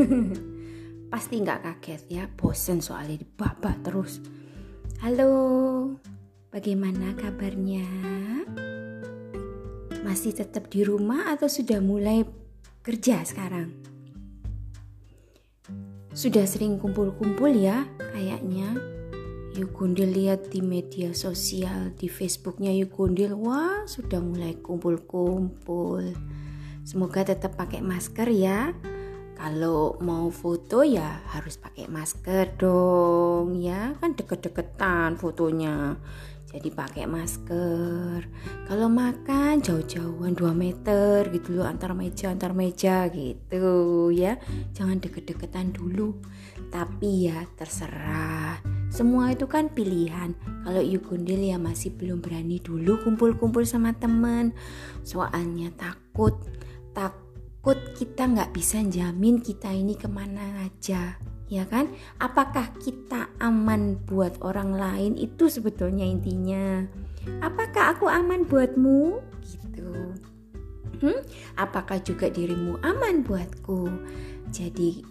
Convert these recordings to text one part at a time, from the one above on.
Pasti nggak kaget ya, bosen soalnya dibabak terus. Halo, bagaimana kabarnya? Masih tetap di rumah atau sudah mulai kerja sekarang? Sudah sering kumpul-kumpul ya kayaknya. Yukundil lihat di media sosial, di Facebooknya Yukundil, wah sudah mulai kumpul-kumpul. Semoga tetap pakai masker ya kalau mau foto ya harus pakai masker dong ya. Kan deket-deketan fotonya. Jadi pakai masker. Kalau makan jauh-jauhan 2 meter gitu loh antar meja antar meja gitu ya. Jangan deket-deketan dulu. Tapi ya terserah. Semua itu kan pilihan. Kalau Yugundil ya masih belum berani dulu kumpul-kumpul sama temen soalnya takut takut takut kita nggak bisa jamin kita ini ke mana aja ya kan? Apakah kita aman buat orang lain? Itu sebetulnya intinya. Apakah aku aman buatmu? Gitu. Hmm? apakah juga dirimu aman buatku? Jadi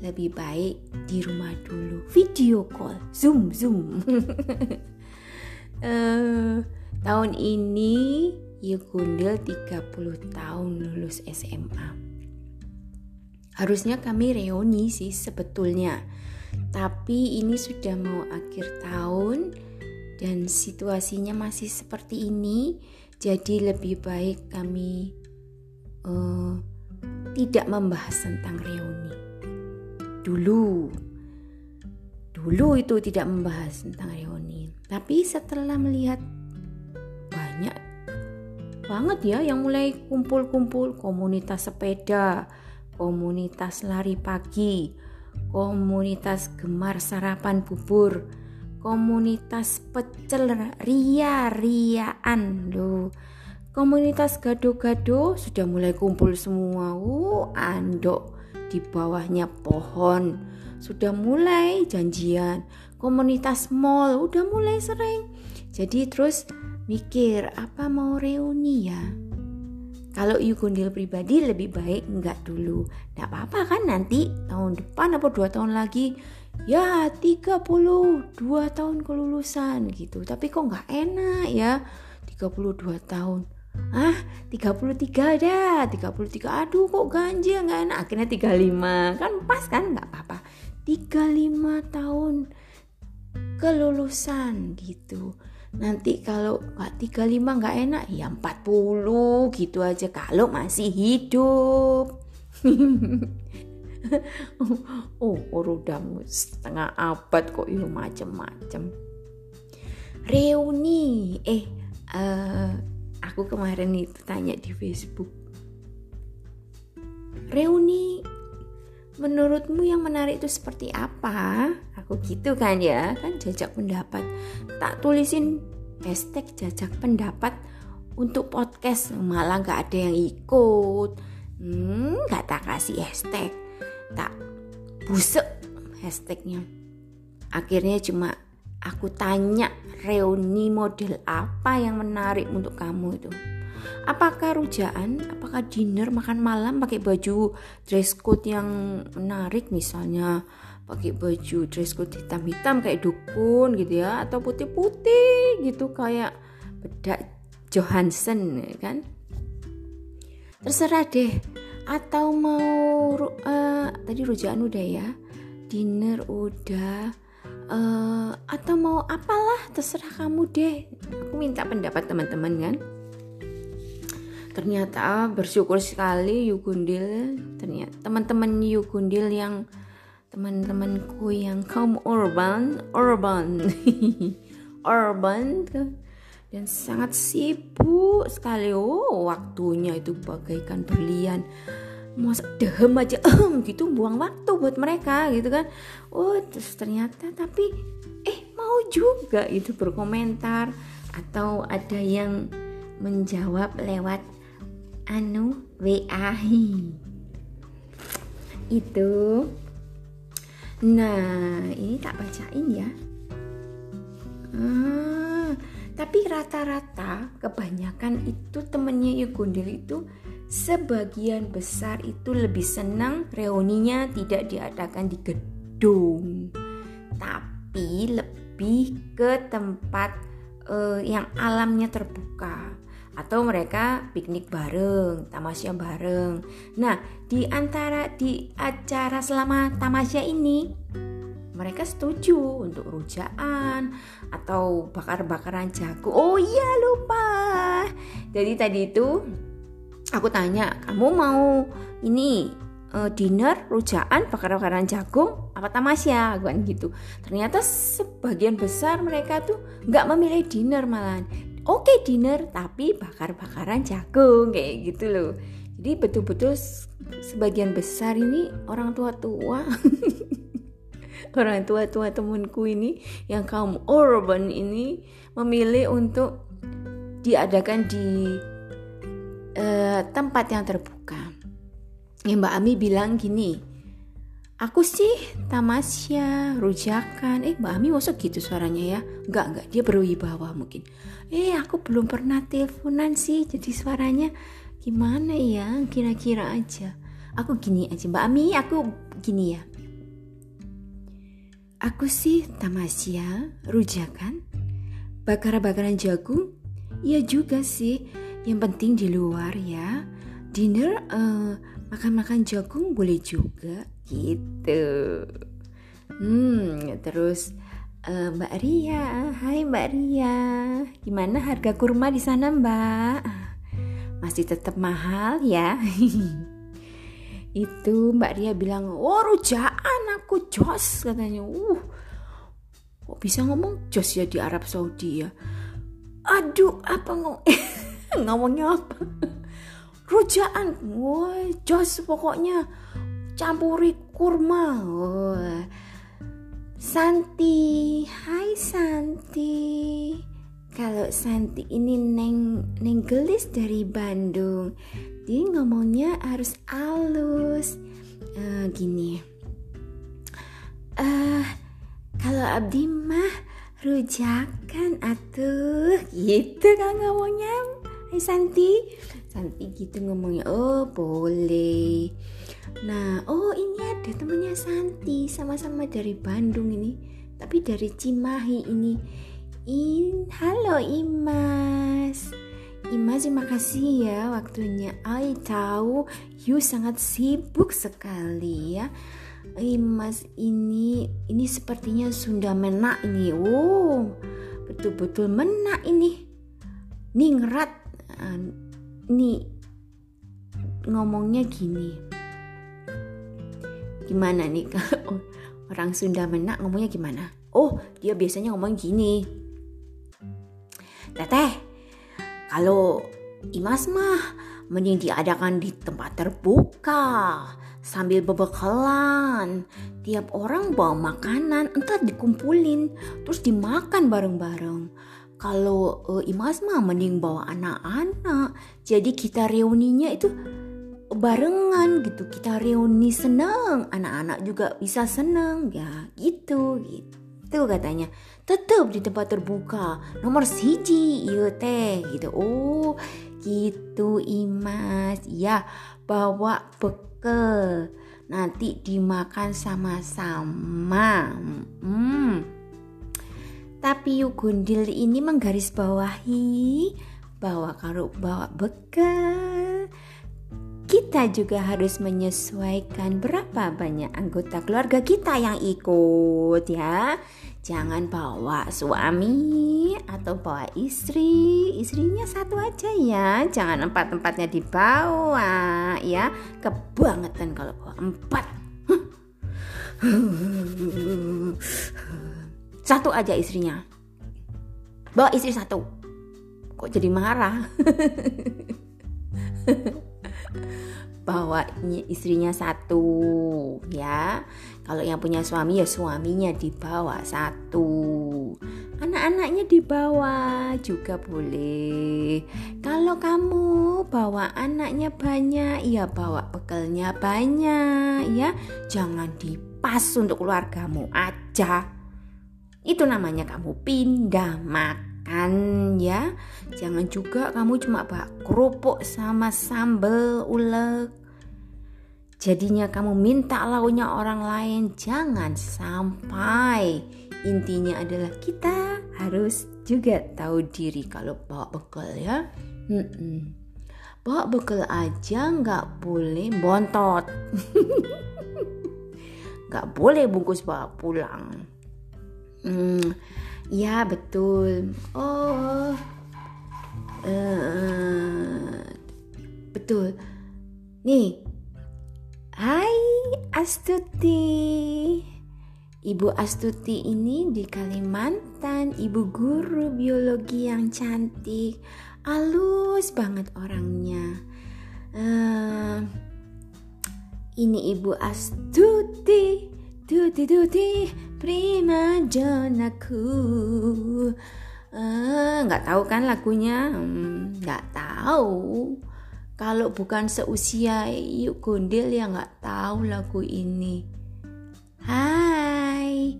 lebih baik di rumah dulu. Video call. Zoom zoom. Uh, tahun ini Yugundil 30 tahun lulus SMA. Harusnya kami reuni sih sebetulnya. Tapi ini sudah mau akhir tahun dan situasinya masih seperti ini. Jadi lebih baik kami uh, tidak membahas tentang reuni. Dulu dulu itu tidak membahas tentang reuni. Tapi setelah melihat banyak banget ya yang mulai kumpul-kumpul komunitas sepeda, komunitas lari pagi, komunitas gemar sarapan bubur, komunitas pecel ria-riaan loh. Komunitas gado-gado sudah mulai kumpul semua. Uh, andok di bawahnya pohon. Sudah mulai janjian. Komunitas mall udah mulai sering. Jadi terus mikir apa mau reuni ya? Kalau Yugundil pribadi lebih baik enggak dulu. Tidak apa-apa kan nanti tahun depan atau dua tahun lagi? Ya 32 tahun kelulusan gitu. Tapi kok nggak enak ya? 32 tahun. Ah 33 dah 33 aduh kok ganjil nggak enak. Akhirnya 35 kan pas kan? Nggak apa-apa. 35 tahun kelulusan gitu nanti kalau nggak 35 nggak enak. Ya 40 gitu aja. Kalau masih hidup. Oh, oh udah setengah abad kok. Ya macem-macem. Reuni. Eh uh, aku kemarin itu tanya di Facebook. Reuni menurutmu yang menarik itu seperti apa? Aku gitu kan ya, kan jajak pendapat. Tak tulisin hashtag jajak pendapat untuk podcast malah nggak ada yang ikut. Hmm, nggak tak kasih hashtag, tak busuk hashtagnya. Akhirnya cuma aku tanya reuni model apa yang menarik untuk kamu itu. Apakah rujaan, apakah dinner, makan malam? Pakai baju dress code yang menarik misalnya pakai baju dress code hitam-hitam kayak dukun gitu ya atau putih-putih gitu kayak bedak Johansson ya kan? Terserah deh. Atau mau uh, tadi rujaan udah ya? Dinner udah. Uh, atau mau apalah? Terserah kamu deh. Aku minta pendapat teman-teman kan ternyata bersyukur sekali Yugundil ternyata teman-teman Yugundil yang teman-temanku yang kaum urban urban urban dan sangat sibuk sekali. Oh waktunya itu bagaikan berlian. Masa dehem aja. Ehm, gitu buang waktu buat mereka gitu kan. Oh terus ternyata tapi eh mau juga itu berkomentar. Atau ada yang menjawab lewat anu WA itu. Nah ini tak bacain ya. Ah, tapi rata-rata kebanyakan itu temennya Yugundil itu sebagian besar itu lebih senang reuninya tidak diadakan di gedung, tapi lebih ke tempat uh, yang alamnya terbuka atau mereka piknik bareng, tamasya bareng. Nah, di antara di acara selama tamasya ini mereka setuju untuk rujaan atau bakar-bakaran jago. Oh iya lupa. Jadi tadi itu aku tanya, kamu mau ini uh, dinner, rujaan, bakar-bakaran jagung, apa tamasya, kan gitu. Ternyata sebagian besar mereka tuh nggak memilih dinner malahan oke okay, dinner tapi bakar-bakaran jagung kayak gitu loh jadi betul-betul sebagian besar ini orang tua-tua orang tua-tua temanku ini yang kaum urban ini memilih untuk diadakan di uh, tempat yang terbuka. Ya Mbak Ami bilang gini, Aku sih tamasya, rujakan. Eh Mbak Ami masuk gitu suaranya ya? Enggak, enggak. Dia berwibawa mungkin. Eh aku belum pernah teleponan sih. Jadi suaranya gimana ya? Kira-kira aja. Aku gini aja Mbak Ami, aku gini ya. Aku sih tamasya, rujakan, bakar-bakaran jagung. Iya juga sih. Yang penting di luar ya. Dinner uh, makan-makan jagung boleh juga gitu hmm terus uh, Mbak Ria. Hai Mbak Ria. Gimana harga kurma di sana Mbak? Masih tetap mahal ya? Itu Mbak Ria bilang oh rujaan aku jos katanya. Uh kok bisa ngomong jos ya di Arab Saudi ya? Aduh apa ngomong ngomongnya apa? Rujaan. Woi jos pokoknya campuri kurma. Oh. Santi, hai Santi. Kalau Santi ini neng neng gelis dari Bandung, dia ngomongnya harus halus. Uh, gini. Uh, kalau Abdi mah rujakan atuh gitu kan ngomongnya. Hai Santi. Santi gitu ngomongnya. Oh, boleh. Nah, oh ini ada temennya Santi, sama-sama dari Bandung ini, tapi dari Cimahi ini. In, halo Imas. Imas terima kasih ya waktunya. I tahu you sangat sibuk sekali ya. Imas ini ini sepertinya Sunda menak ini. Oh, betul-betul menak ini. Ningrat. Uh, nih ngomongnya gini gimana nih kalau orang Sunda menak ngomongnya gimana? Oh, dia biasanya ngomong gini. Teteh, kalau Imas mah mending diadakan di tempat terbuka sambil bebekalan. Tiap orang bawa makanan, entar dikumpulin terus dimakan bareng-bareng. Kalau uh, Imas mah mending bawa anak-anak. Jadi kita reuninya itu barengan gitu. Kita reuni seneng anak-anak juga bisa seneng. Ya gitu gitu katanya. Tetap di tempat terbuka. Nomor siji iya teh gitu. Oh gitu imas. Ya bawa bekal. Nanti dimakan sama-sama. Hmm. tapi yuk gundil ini menggarisbawahi bahwa kalau bawa bekal kita juga harus menyesuaikan berapa banyak anggota keluarga kita yang ikut ya. Jangan bawa suami atau bawa istri, istrinya satu aja ya. Jangan empat-empatnya dibawa ya. Kebangetan kalau bawa empat. Satu aja istrinya. Bawa istri satu. Kok jadi marah? bawa istrinya satu ya. Kalau yang punya suami ya suaminya dibawa satu. Anak-anaknya dibawa juga boleh. Kalau kamu bawa anaknya banyak ya bawa bekalnya banyak ya. Jangan dipas untuk keluargamu aja. Itu namanya kamu pindah makan makan ya. Jangan juga kamu cuma bawa kerupuk sama sambal ulek. Jadinya kamu minta lauknya orang lain jangan sampai. Intinya adalah kita harus juga tahu diri kalau bawa bekal ya. Mm-mm. bawa bekal aja nggak boleh bontot. Nggak boleh bungkus bawa pulang. Hmm, ya betul. Oh. Uh, betul. Nih. Hai Astuti. Ibu Astuti ini di Kalimantan Ibu guru biologi yang cantik. Halus banget orangnya. Uh, Ini Ibu Astuti. Tuti tuti prima jonaku uh, Nggak tahu kan lagunya? Hmm, nggak tahu. Kalau bukan seusia yuk gondel ya nggak tahu lagu ini. Hai,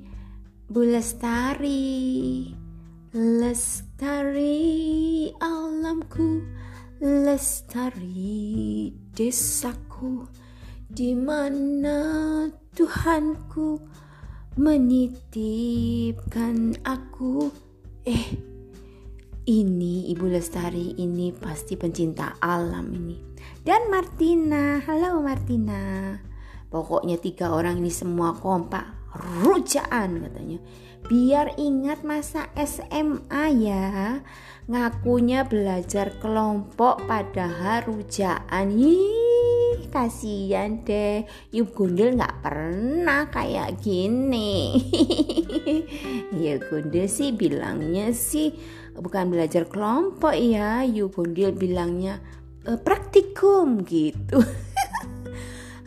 Bu Lestari, Lestari alamku, Lestari desaku, di mana Tuhanku menitipkan aku. Eh, ini Ibu Lestari ini pasti pencinta alam ini. Dan Martina, halo Martina. Pokoknya tiga orang ini semua kompak, rujaan katanya. Biar ingat masa SMA ya. Ngakunya belajar kelompok padahal rujaan. Ih, kasihan deh. Yuk Gundel nggak pernah kayak gini. ya Gundel sih bilangnya sih bukan belajar kelompok ya. Yugondil bilangnya e, praktikum gitu.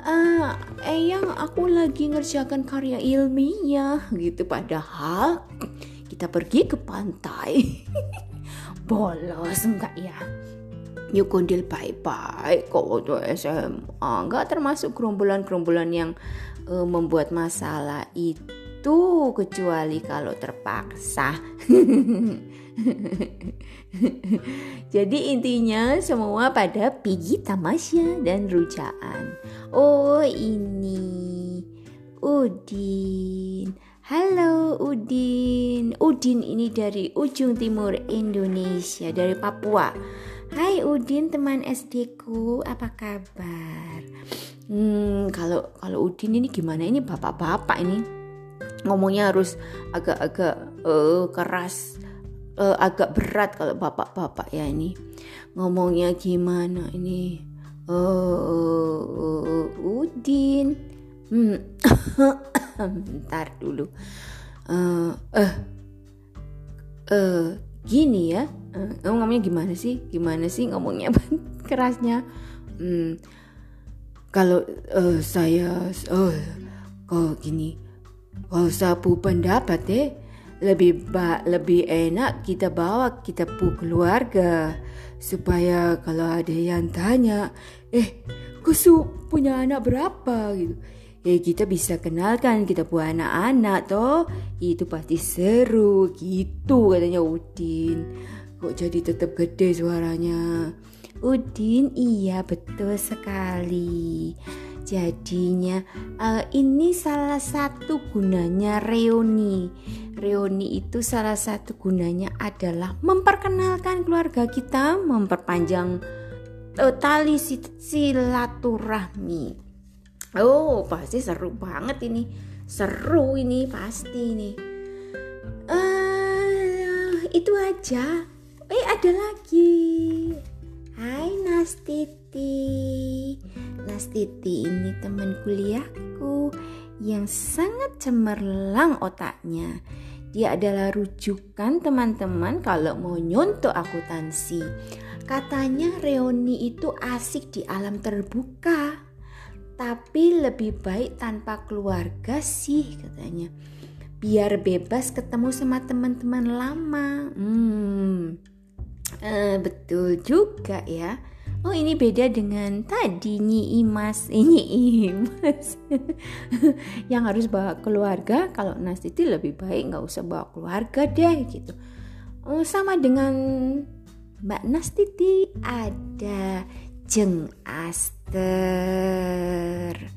Uh, Eyang aku lagi ngerjakan karya ilmiah gitu. Padahal kita pergi ke pantai. Bolos enggak ya Yugondil baik-baik kok waktu SMA enggak termasuk gerombolan-gerombolan yang uh, membuat masalah itu kecuali kalau terpaksa Jadi intinya semua pada pergi tamasya dan rujaan. Oh ini Udin. Halo Udin. Udin ini dari ujung timur Indonesia, dari Papua. Hai Udin teman SD ku, apa kabar? Hmm, kalau kalau Udin ini gimana? Ini bapak-bapak ini. Ngomongnya harus agak-agak uh, keras uh, agak berat kalau bapak-bapak ya ini. Ngomongnya gimana ini? Uh, Udin. Hmm. bentar dulu. Uh, uh, uh, gini ya uh, ngomongnya gimana sih? Gimana sih ngomongnya? Kerasnya. Hmm, kalau uh, saya oh kok gini kalau saya pendapat deh lebih ba lebih enak kita bawa kita pu keluarga. Supaya kalau ada yang tanya eh kusu punya anak berapa? gitu ya kita bisa kenalkan kita punya anak-anak toh itu pasti seru gitu katanya Udin kok jadi tetap gede suaranya Udin iya betul sekali Jadinya uh, ini salah satu gunanya reuni. Reuni itu salah satu gunanya adalah memperkenalkan keluarga kita, memperpanjang uh, tali silaturahmi. Oh, pasti seru banget ini. Seru ini pasti ini. Uh, itu aja. Eh, ada lagi. Hai Nastiti Nastiti ini teman kuliahku yang sangat cemerlang otaknya Dia adalah rujukan teman-teman kalau mau nyontok akuntansi Katanya reuni itu asik di alam terbuka Tapi lebih baik tanpa keluarga sih katanya Biar bebas ketemu sama teman-teman lama Hmm Uh, betul juga ya. Oh ini beda dengan tadi Nyi Imas, ini Imas yang harus bawa keluarga. Kalau Nastiti lebih baik nggak usah bawa keluarga deh gitu. oh, sama dengan Mbak Nastiti ada Jeng Aster.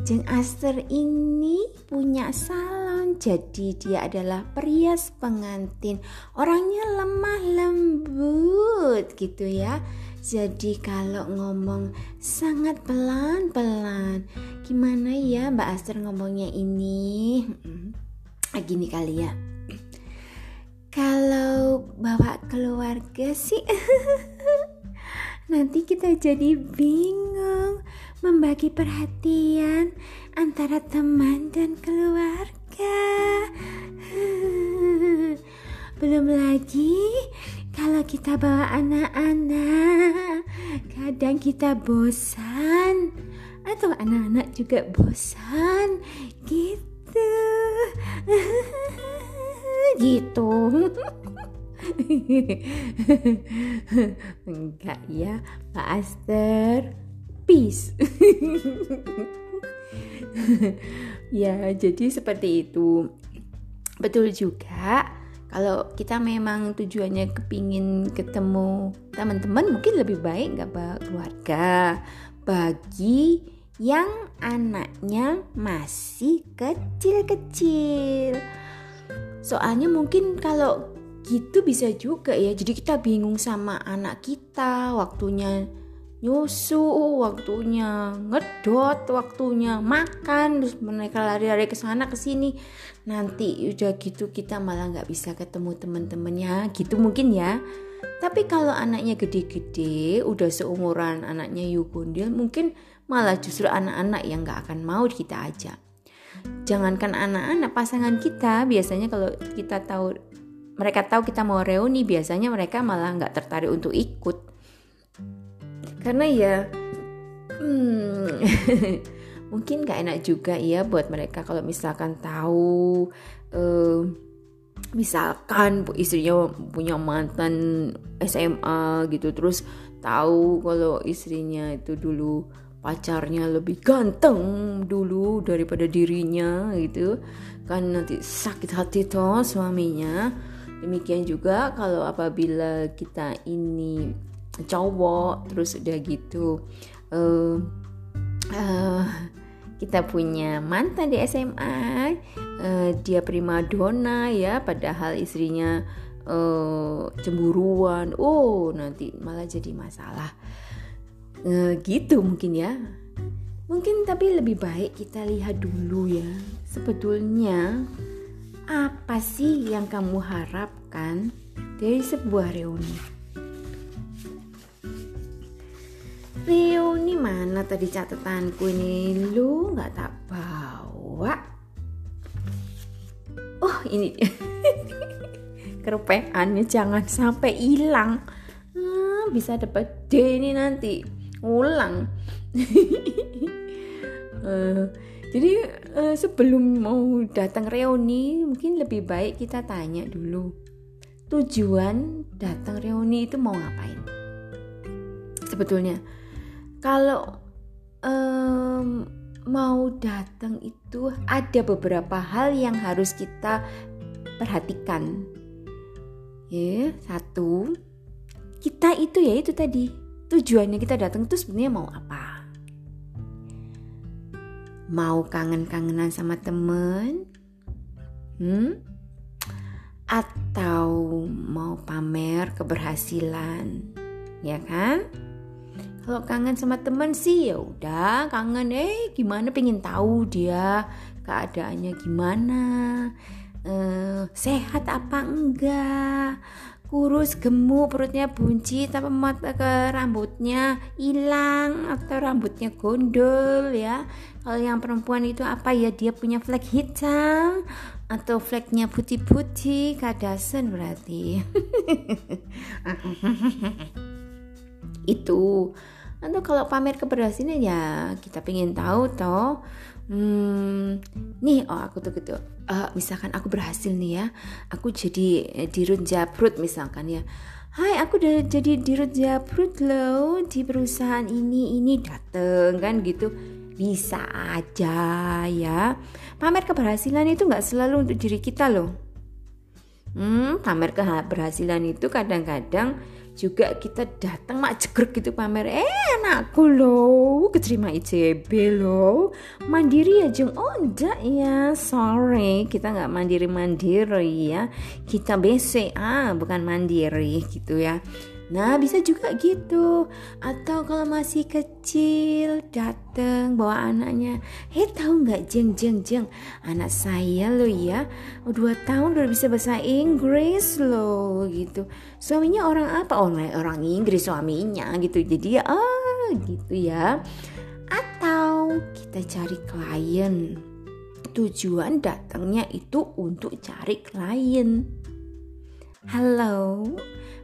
Jeng Aster ini punya salon, jadi dia adalah perias pengantin. Orangnya lemah lembut gitu ya. Jadi kalau ngomong sangat pelan-pelan. Gimana ya Mbak Aster ngomongnya ini? Ah, gini kali ya. Kalau bawa keluarga sih nanti kita jadi bingung membagi perhatian antara teman dan keluarga. Belum lagi kalau kita bawa anak-anak, kadang kita bosan atau anak-anak juga bosan gitu. gitu. Enggak ya, Pak Aster. Peace. ya, jadi seperti itu. Betul juga kalau kita memang tujuannya kepingin ketemu teman-teman mungkin lebih baik nggak bawa keluarga bagi yang anaknya masih kecil-kecil soalnya mungkin kalau gitu bisa juga ya. Jadi kita bingung sama anak kita waktunya nyusu waktunya ngedot waktunya makan terus mereka lari-lari ke sana ke sini. Nanti udah gitu kita malah nggak bisa ketemu teman-temannya. Gitu mungkin ya. Tapi kalau anaknya gede-gede udah seumuran anaknya Yukundil mungkin malah justru anak-anak yang nggak akan mau kita ajak. Jangankan anak-anak pasangan kita. Biasanya kalau kita tahu mereka tahu kita mau reuni biasanya mereka malah nggak tertarik untuk ikut. Karena ya hmm, mungkin gak enak juga ya buat mereka kalau misalkan tahu uh, misalkan istrinya punya mantan SMA gitu terus tahu kalau istrinya itu dulu pacarnya lebih ganteng dulu daripada dirinya gitu. Kan nanti sakit hati toh suaminya Demikian juga kalau apabila kita ini cowok terus udah gitu uh, uh, kita punya mantan di SMA uh, dia prima dona ya padahal istrinya uh, cemburuan oh nanti malah jadi masalah. Uh, gitu mungkin ya. Mungkin tapi lebih baik kita lihat dulu ya sebetulnya apa sih yang kamu harapkan dari sebuah reuni? Reuni mana tadi catatanku ini? Lu nggak tak bawa? Oh ini kerupeannya jangan sampai hilang. Hmm, bisa dapat D ini nanti ulang. uh, Jadi uh, sebelum mau datang reuni mungkin lebih baik kita tanya dulu tujuan datang reuni itu mau ngapain. Sebetulnya kalau um, mau datang itu ada beberapa hal yang harus kita perhatikan. Ya, satu, kita itu ya itu tadi tujuannya kita datang itu sebenarnya mau apa? Mau kangen-kangenan sama temen? Hmm? Atau mau pamer keberhasilan? Ya kan? Kalau kangen sama temen sih ya udah kangen eh gimana pengen tahu dia keadaannya gimana eh, sehat apa enggak kurus gemuk perutnya bunci tapi mata ke rambutnya hilang atau rambutnya gondol ya. Kalau yang perempuan itu apa ya? Dia punya flek hitam atau fleknya putih-putih kadasan berarti. Itu. Atau kalau pamer keberhasilan ya kita pengen tahu toh. Hmm, nih oh aku tuh gitu uh, misalkan aku berhasil nih ya aku jadi eh, dirut jabrut misalkan ya. Hai aku udah jadi dirut jabrut loh di perusahaan ini ini dateng kan gitu. Bisa aja ya. Pamer keberhasilan itu nggak selalu untuk diri kita loh. Hmm, pamer keberhasilan itu kadang-kadang juga kita datang mak jegrek gitu pamer eh anakku loh keterima ICB loh mandiri ya jeng oh enggak ya sorry kita nggak mandiri mandiri ya kita BCA bukan mandiri gitu ya Nah, bisa juga gitu. Atau kalau masih kecil datang bawa anaknya, "Hei, tahu nggak jeng jeng jeng, anak saya lo ya, oh, dua tahun udah bisa bahasa Inggris lo gitu. Suaminya orang apa? Oh, orang Inggris suaminya gitu. Jadi ya, ah gitu ya. Atau kita cari klien. Tujuan datangnya itu untuk cari klien. Halo,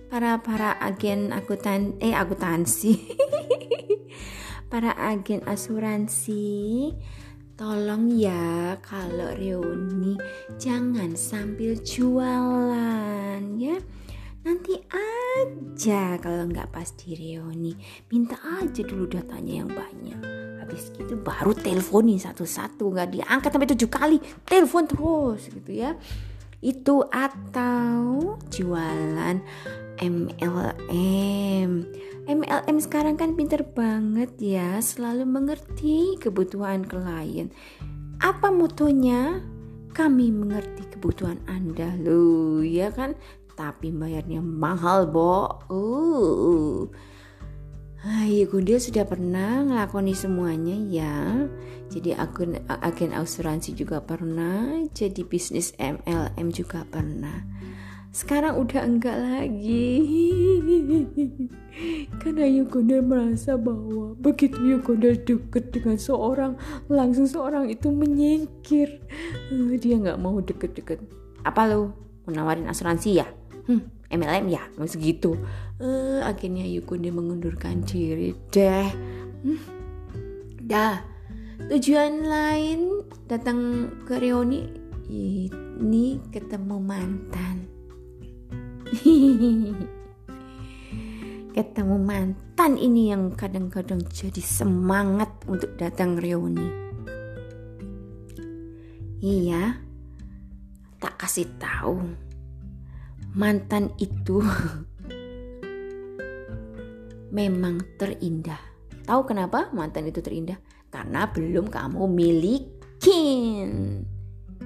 para para agen akuntan eh akuntansi. Para agen asuransi tolong ya kalau reuni jangan sambil jualan ya. Nanti aja kalau nggak pas di reuni minta aja dulu datanya yang banyak. Habis gitu baru teleponin satu-satu nggak diangkat sampai tujuh kali telepon terus gitu ya itu atau jualan MLM. MLM sekarang kan pinter banget ya, selalu mengerti kebutuhan klien. Apa motonya? Kami mengerti kebutuhan Anda loh, ya kan? Tapi bayarnya mahal, Bo. Uh. Hai, Gundil sudah pernah ngelakoni semuanya ya. Jadi agen agen asuransi juga pernah, jadi bisnis MLM juga pernah. Sekarang udah enggak lagi. Karena Yugondel merasa bahwa begitu Yugondel deket dengan seorang, langsung seorang itu menyingkir. Dia nggak mau deket-deket. Apa lo? Mau nawarin asuransi ya? Hmm, MLM ya mau segitu uh, akhirnya Yukunde mengundurkan diri deh. Hmm. dah. Tujuan lain datang ke reuni ini ketemu mantan. Ketemu mantan ini yang kadang-kadang jadi semangat untuk datang reuni iya. Tak kasih tahu. Mantan itu memang terindah. Tahu kenapa mantan itu terindah? Karena belum kamu milikin.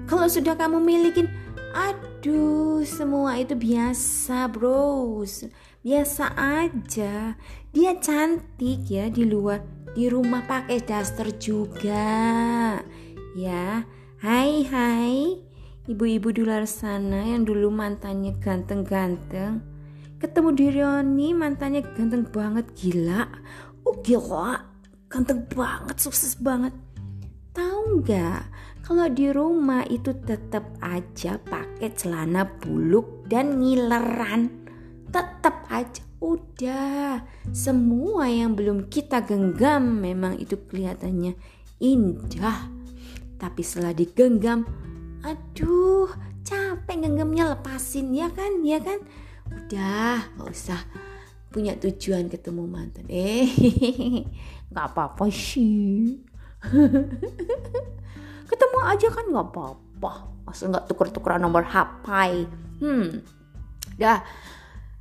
Kalau sudah kamu milikin, aduh, semua itu biasa, bros. Biasa aja. Dia cantik ya di luar, di rumah pakai daster juga. Ya, hai hai ibu-ibu di luar sana yang dulu mantannya ganteng-ganteng ketemu di Rioni mantannya ganteng banget gila. Oh gila. Ganteng banget sukses banget. Tahu nggak kalau di rumah itu tetap aja pakai celana buluk dan ngileran. Tetap aja. Udah semua yang belum kita genggam memang itu kelihatannya indah. Tapi setelah digenggam aduh capek genggamnya lepasin ya kan ya kan udah gak usah punya tujuan ketemu mantan eh. Nggak apa-apa sih. Ketemu aja kan nggak apa-apa. Masa nggak tuker-tukeran nomor HP hmm. Dah.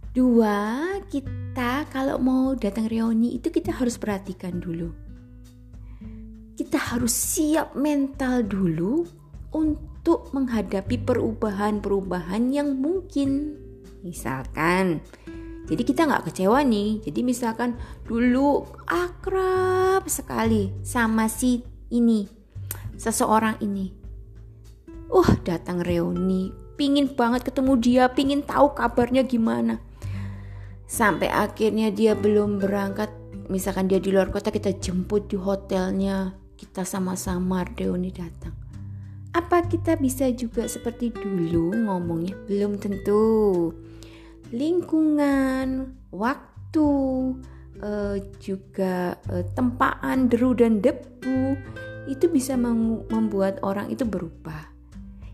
Dua kita kalau mau datang reuni itu kita harus perhatikan dulu. Kita harus siap mental dulu untuk untuk menghadapi perubahan-perubahan yang mungkin. Misalkan, jadi kita nggak kecewa nih. Jadi misalkan dulu akrab sekali sama si ini, seseorang ini. Uh, datang reuni, pingin banget ketemu dia, pingin tahu kabarnya gimana. Sampai akhirnya dia belum berangkat, misalkan dia di luar kota kita jemput di hotelnya, kita sama-sama reuni datang apa kita bisa juga seperti dulu ngomongnya? Belum tentu. Lingkungan, waktu, uh, juga uh, tempaan, deru dan debu itu bisa membuat orang itu berubah.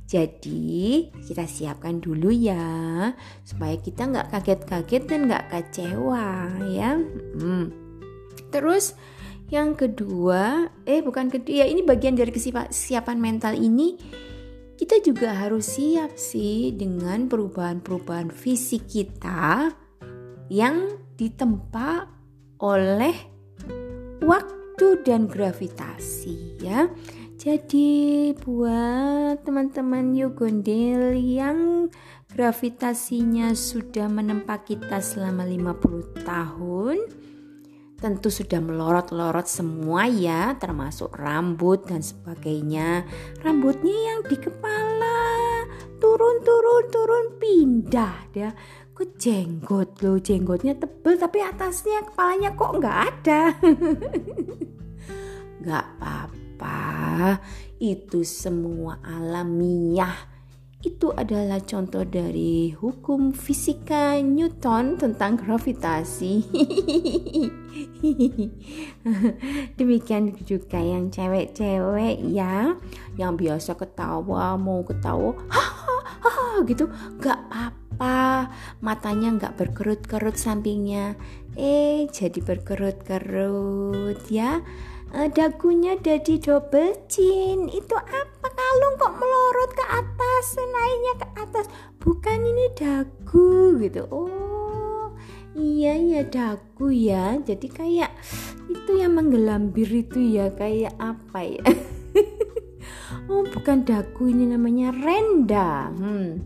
Jadi kita siapkan dulu ya supaya kita nggak kaget-kaget dan nggak kecewa ya. Hmm. Terus yang kedua, eh bukan kedua, ya ini bagian dari kesiapan mental ini kita juga harus siap sih dengan perubahan-perubahan fisik kita yang ditempa oleh waktu dan gravitasi ya. Jadi buat teman-teman Yogondel yang gravitasinya sudah menempa kita selama 50 tahun, tentu sudah melorot-lorot semua ya, termasuk rambut dan sebagainya. Rambutnya yang di kepala. Turun turun turun pindah ya ke jenggot loh jenggotnya tebel tapi atasnya kepalanya kok nggak ada? Nggak apa-apa. Apa itu semua alamiah itu adalah contoh dari hukum fisika Newton tentang gravitasi. Demikian juga yang cewek-cewek ya, yang biasa ketawa mau ketawa, hahaha gitu, gak apa-apa, matanya gak berkerut-kerut sampingnya, eh jadi berkerut-kerut ya uh, dagunya jadi double chin. Itu apa? Kalung kok melorot ke atas naiknya ke atas. Bukan ini dagu gitu. Oh iya ya dagu ya. Jadi kayak itu yang menggelambir itu ya kayak apa ya? Oh bukan dagu ini namanya renda. Hmm.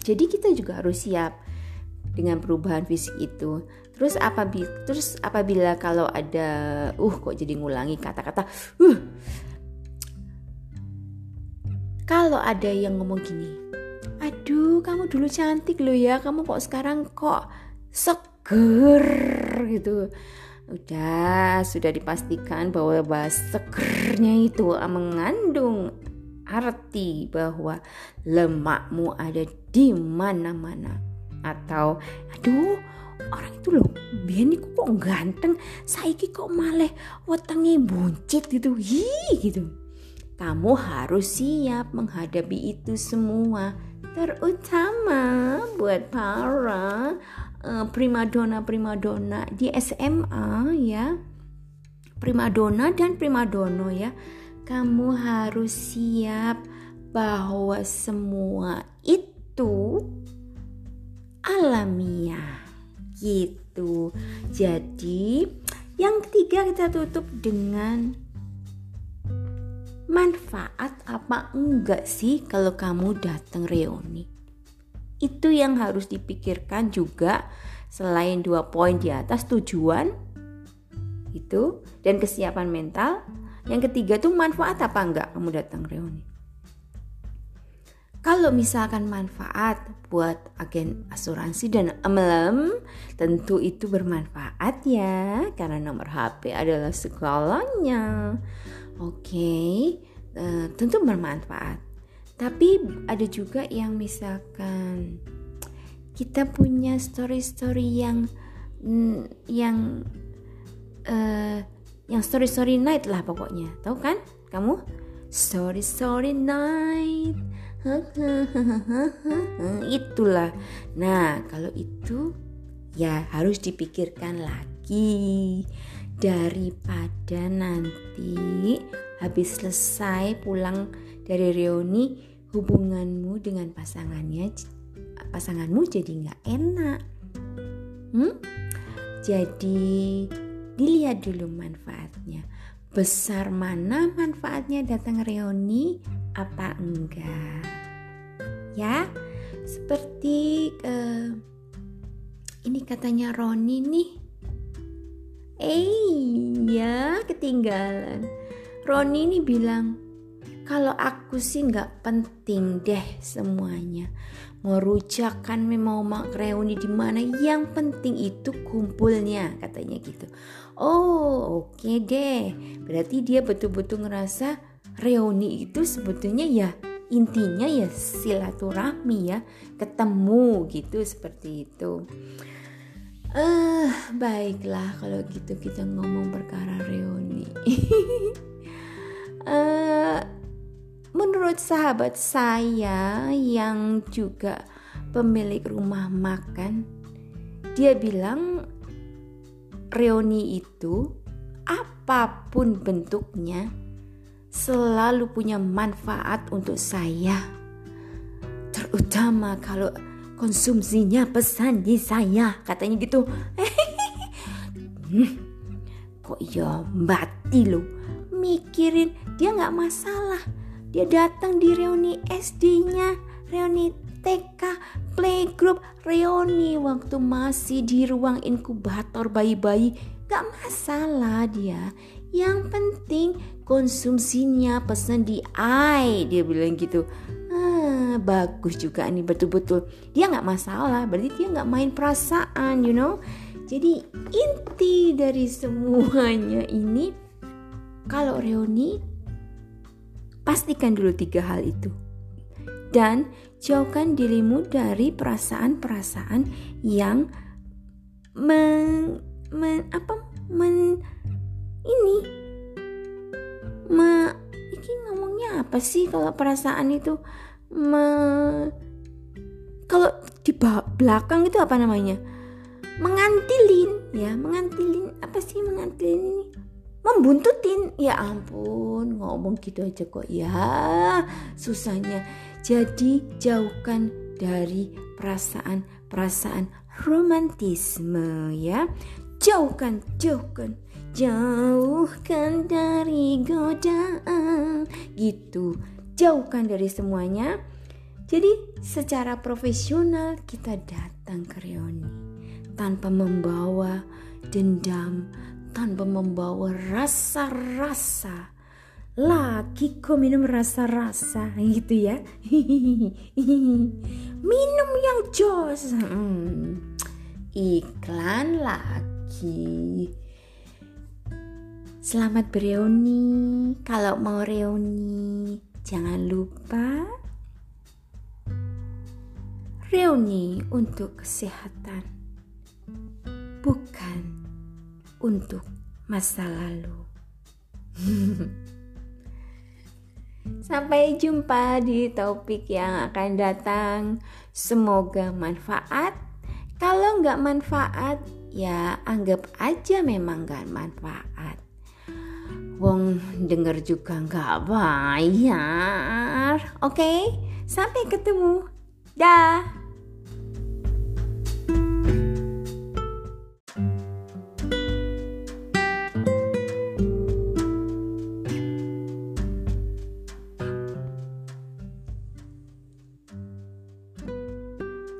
jadi kita juga harus siap dengan perubahan fisik itu Terus apabila terus apabila kalau ada uh kok jadi ngulangi kata-kata uh kalau ada yang ngomong gini, aduh kamu dulu cantik loh ya, kamu kok sekarang kok seger gitu. Udah, sudah dipastikan bahwa bahas segernya itu mengandung arti bahwa lemakmu ada di mana-mana. Atau, aduh orang itu loh biar kok ganteng saiki kok malah wetenge buncit gitu. Hi gitu. Kamu harus siap menghadapi itu semua. Terutama buat para uh, primadona primadona di SMA ya. Primadona dan primadono ya. Kamu harus siap bahwa semua itu alamiah gitu. Jadi, yang ketiga kita tutup dengan manfaat apa enggak sih kalau kamu datang reuni? Itu yang harus dipikirkan juga selain dua poin di atas tujuan itu dan kesiapan mental. Yang ketiga tuh manfaat apa enggak kamu datang reuni? Kalau misalkan manfaat buat agen asuransi dan MLM, tentu itu bermanfaat ya, karena nomor HP adalah segalanya. Oke, uh, tentu bermanfaat. Tapi ada juga yang misalkan kita punya story-story yang mm, yang uh, yang story-story night lah pokoknya, tahu kan? Kamu story-story night itulah. Nah kalau itu ya harus dipikirkan lagi. Daripada nanti habis selesai pulang dari reuni hubunganmu dengan pasangannya pasanganmu jadi nggak enak. Hmm? jadi dilihat dulu manfaatnya. Besar mana manfaatnya datang reuni apa enggak? Ya seperti uh, ini katanya Roni nih. Eh ya ketinggalan. Roni ini bilang kalau aku sih nggak penting deh semuanya. Mau rujakan mau reuni di mana. Yang penting itu kumpulnya katanya gitu. Oh oke okay deh. Berarti dia betul-betul ngerasa reuni itu sebetulnya ya intinya ya silaturahmi ya ketemu gitu seperti itu. Eh uh, baiklah kalau gitu kita ngomong perkara reuni. Uh, menurut sahabat saya yang juga pemilik rumah makan dia bilang reuni itu apa pun bentuknya selalu punya manfaat untuk saya. Terutama kalau konsumsinya pesan di saya katanya gitu. Hmm, kok ya mati loh. Mikirin dia nggak masalah. Dia datang di reuni SD-nya reuni TK playgroup reuni waktu masih di ruang inkubator bayi-bayi. Gak masalah dia yang penting konsumsinya pesan di I dia bilang gitu. Ah, bagus juga nih betul-betul. Dia nggak masalah berarti dia nggak main perasaan you know? Jadi inti dari semuanya ini kalau reuni pastikan dulu tiga hal itu. Dan jauhkan dirimu dari perasaan-perasaan yang men, men apa? Men ini. Me ini ngomongnya apa sih kalau perasaan itu? Me kalau di belakang itu apa namanya? Mengantilin ya mengantilin apa sih mengantilin ini? Membuntutin. Ya ampun ngomong gitu aja kok. Ya susahnya. Jadi jauhkan dari perasaan-perasaan romantisme ya. Jauhkan, jauhkan, jauhkan dari godaan. Gitu. Jauhkan dari semuanya. Jadi secara profesional kita datang ke reuni tanpa membawa dendam, tanpa membawa rasa-rasa lagi kok minum rasa-rasa gitu ya minum yang jos hmm. iklan lagi selamat bereuni kalau mau reuni jangan lupa reuni untuk kesehatan bukan untuk masa lalu Sampai jumpa di topik yang akan datang. Semoga manfaat. Kalau nggak manfaat, ya anggap aja memang nggak manfaat. Wong denger juga nggak bayar. Oke, sampai ketemu. Dah.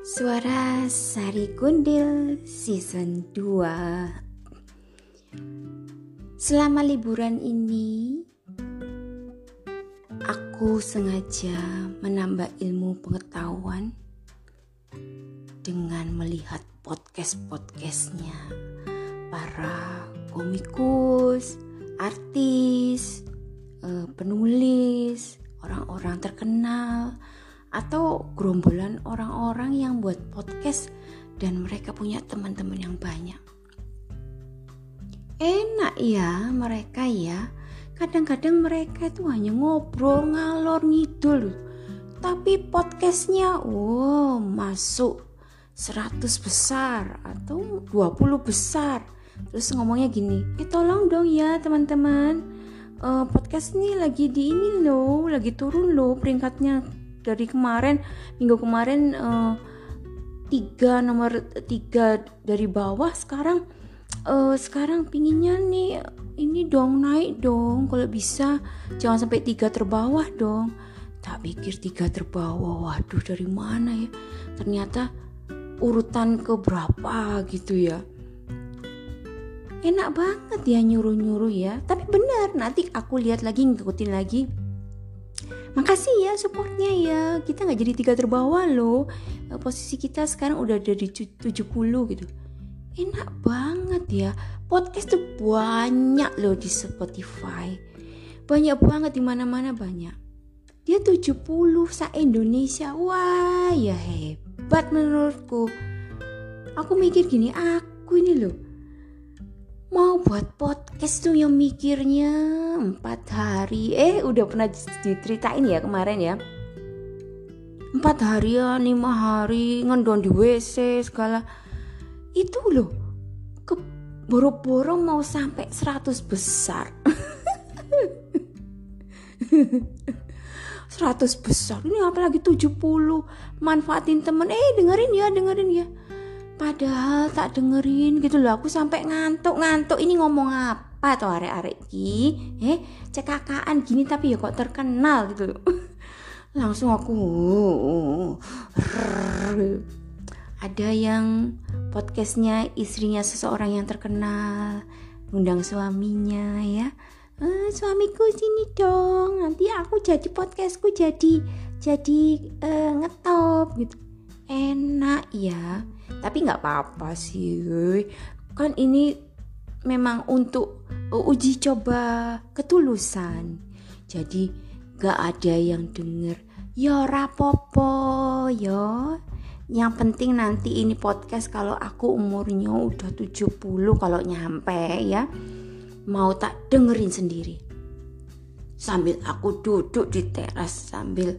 Suara Sari Gundil Season 2 Selama liburan ini Aku sengaja menambah ilmu pengetahuan Dengan melihat podcast-podcastnya Para komikus, artis, eh, penulis, orang-orang terkenal atau gerombolan orang-orang yang buat podcast dan mereka punya teman-teman yang banyak. Enak ya mereka ya. Kadang-kadang mereka itu hanya ngobrol ngalor ngidul. Tapi podcastnya wow masuk 100 besar atau 20 besar. Terus ngomongnya gini, eh tolong dong ya teman-teman. Uh, podcast ini lagi di ini loh, lagi turun loh peringkatnya dari kemarin minggu kemarin uh, tiga nomor tiga dari bawah sekarang uh, sekarang pinginnya nih ini dong naik dong. Kalau bisa jangan sampai tiga terbawah dong. Tak pikir tiga terbawah. Waduh dari mana ya? Ternyata urutan ke berapa gitu ya? Enak banget ya nyuruh-nyuruh ya. Tapi benar nanti aku lihat lagi ngikutin lagi. Makasih ya supportnya ya. Kita nggak jadi tiga terbawah loh. Eh, posisi kita sekarang udah ada di 70 gitu. Enak banget ya. Podcast tuh banyak loh di Spotify. Banyak banget di mana-mana banyak. Dia 70 sa Indonesia. Wah ya hebat menurutku. Aku mikir gini aku ini loh mau buat podcast tuh yang mikirnya empat hari. Eh udah pernah diceritain ya kemarin ya. Empat hari ya lima hari ngendon di WC segala. Itu loh boro-boro mau sampai 100 besar. 100 100 besar. Ini apalagi 70 manfaatin temen. Eh dengerin ya dengerin ya. Padahal tak dengerin gitu loh. Aku sampai ngantuk ngantuk. Ini ngomong apa tuh arek-arek ki eh cekakaan gini tapi ya kok terkenal gitu loh. Langsung aku ada yang podcastnya istrinya seseorang yang terkenal undang suaminya ya. E, suamiku sini dong nanti aku jadi podcastku jadi jadi uh, ngetop gitu. Enak ya. Tapi nggak apa-apa sih. Kan ini memang untuk uji coba ketulusan. Jadi gak ada yang denger ya rapopo ya yang penting nanti ini podcast kalau aku umurnya udah 70 kalau nyampe ya mau tak dengerin sendiri. Sambil aku duduk di teras sambil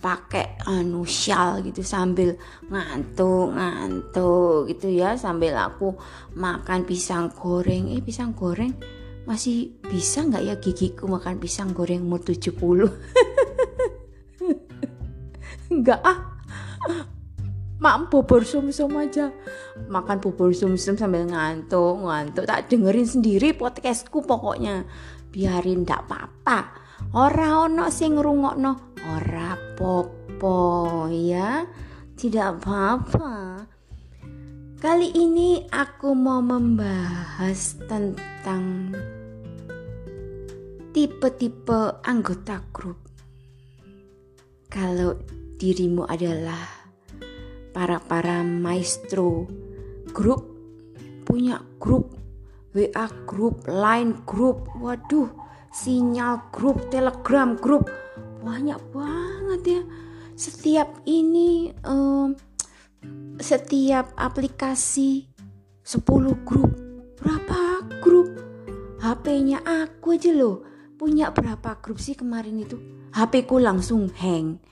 pakai anu shawl gitu sambil ngantuk ngantuk gitu ya sambil aku makan pisang goreng. Eh pisang goreng masih bisa nggak ya gigiku makan pisang goreng umur 70 nggak ah mak bubur sum-sum aja. Makan bubur sum-sum sambil ngantuk ngantuk. Tak dengerin sendiri podcastku pokoknya. Biarin ndak apa-apa. Ora ono sing ngrungokno. Ora popo ya. Tidak apa-apa. Kali ini aku mau membahas tentang tipe-tipe anggota grup. Kalau dirimu adalah para-para maestro grup punya grup WA grup, line grup, waduh, sinyal grup, telegram grup, banyak banget ya. Setiap ini um, setiap aplikasi 10 grup berapa grup? HP-nya aku aja loh punya berapa grup sih kemarin itu? HP ku langsung hang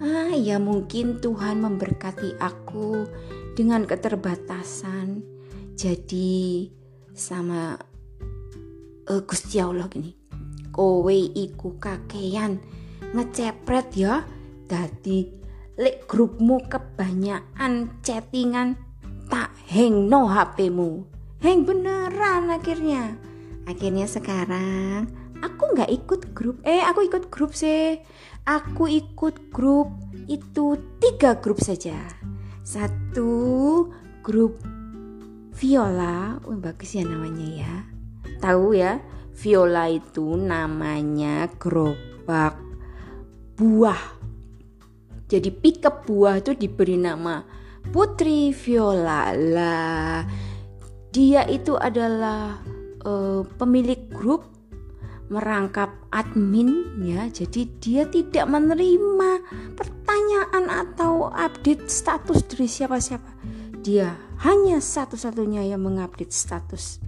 ah ya mungkin Tuhan memberkati aku dengan keterbatasan. Jadi sama uh, Gusti Allah gini kowe iku kakean ngecepret ya. Dadi lek grupmu kebanyakan chattingan tak hang no HPmu hang beneran akhirnya. Akhirnya sekarang aku nggak ikut grup eh aku ikut grup sih aku ikut grup itu tiga grup saja satu grup Viola, oh bagus ya namanya ya. Tahu ya, Viola itu namanya gerobak buah. Jadi pickup buah itu diberi nama Putri Viola lah. Dia itu adalah uh, pemilik grup merangkap admin ya. Jadi dia tidak menerima pertanyaan atau update status dari siapa-siapa. Dia hanya satu-satunya yang mengupdate status.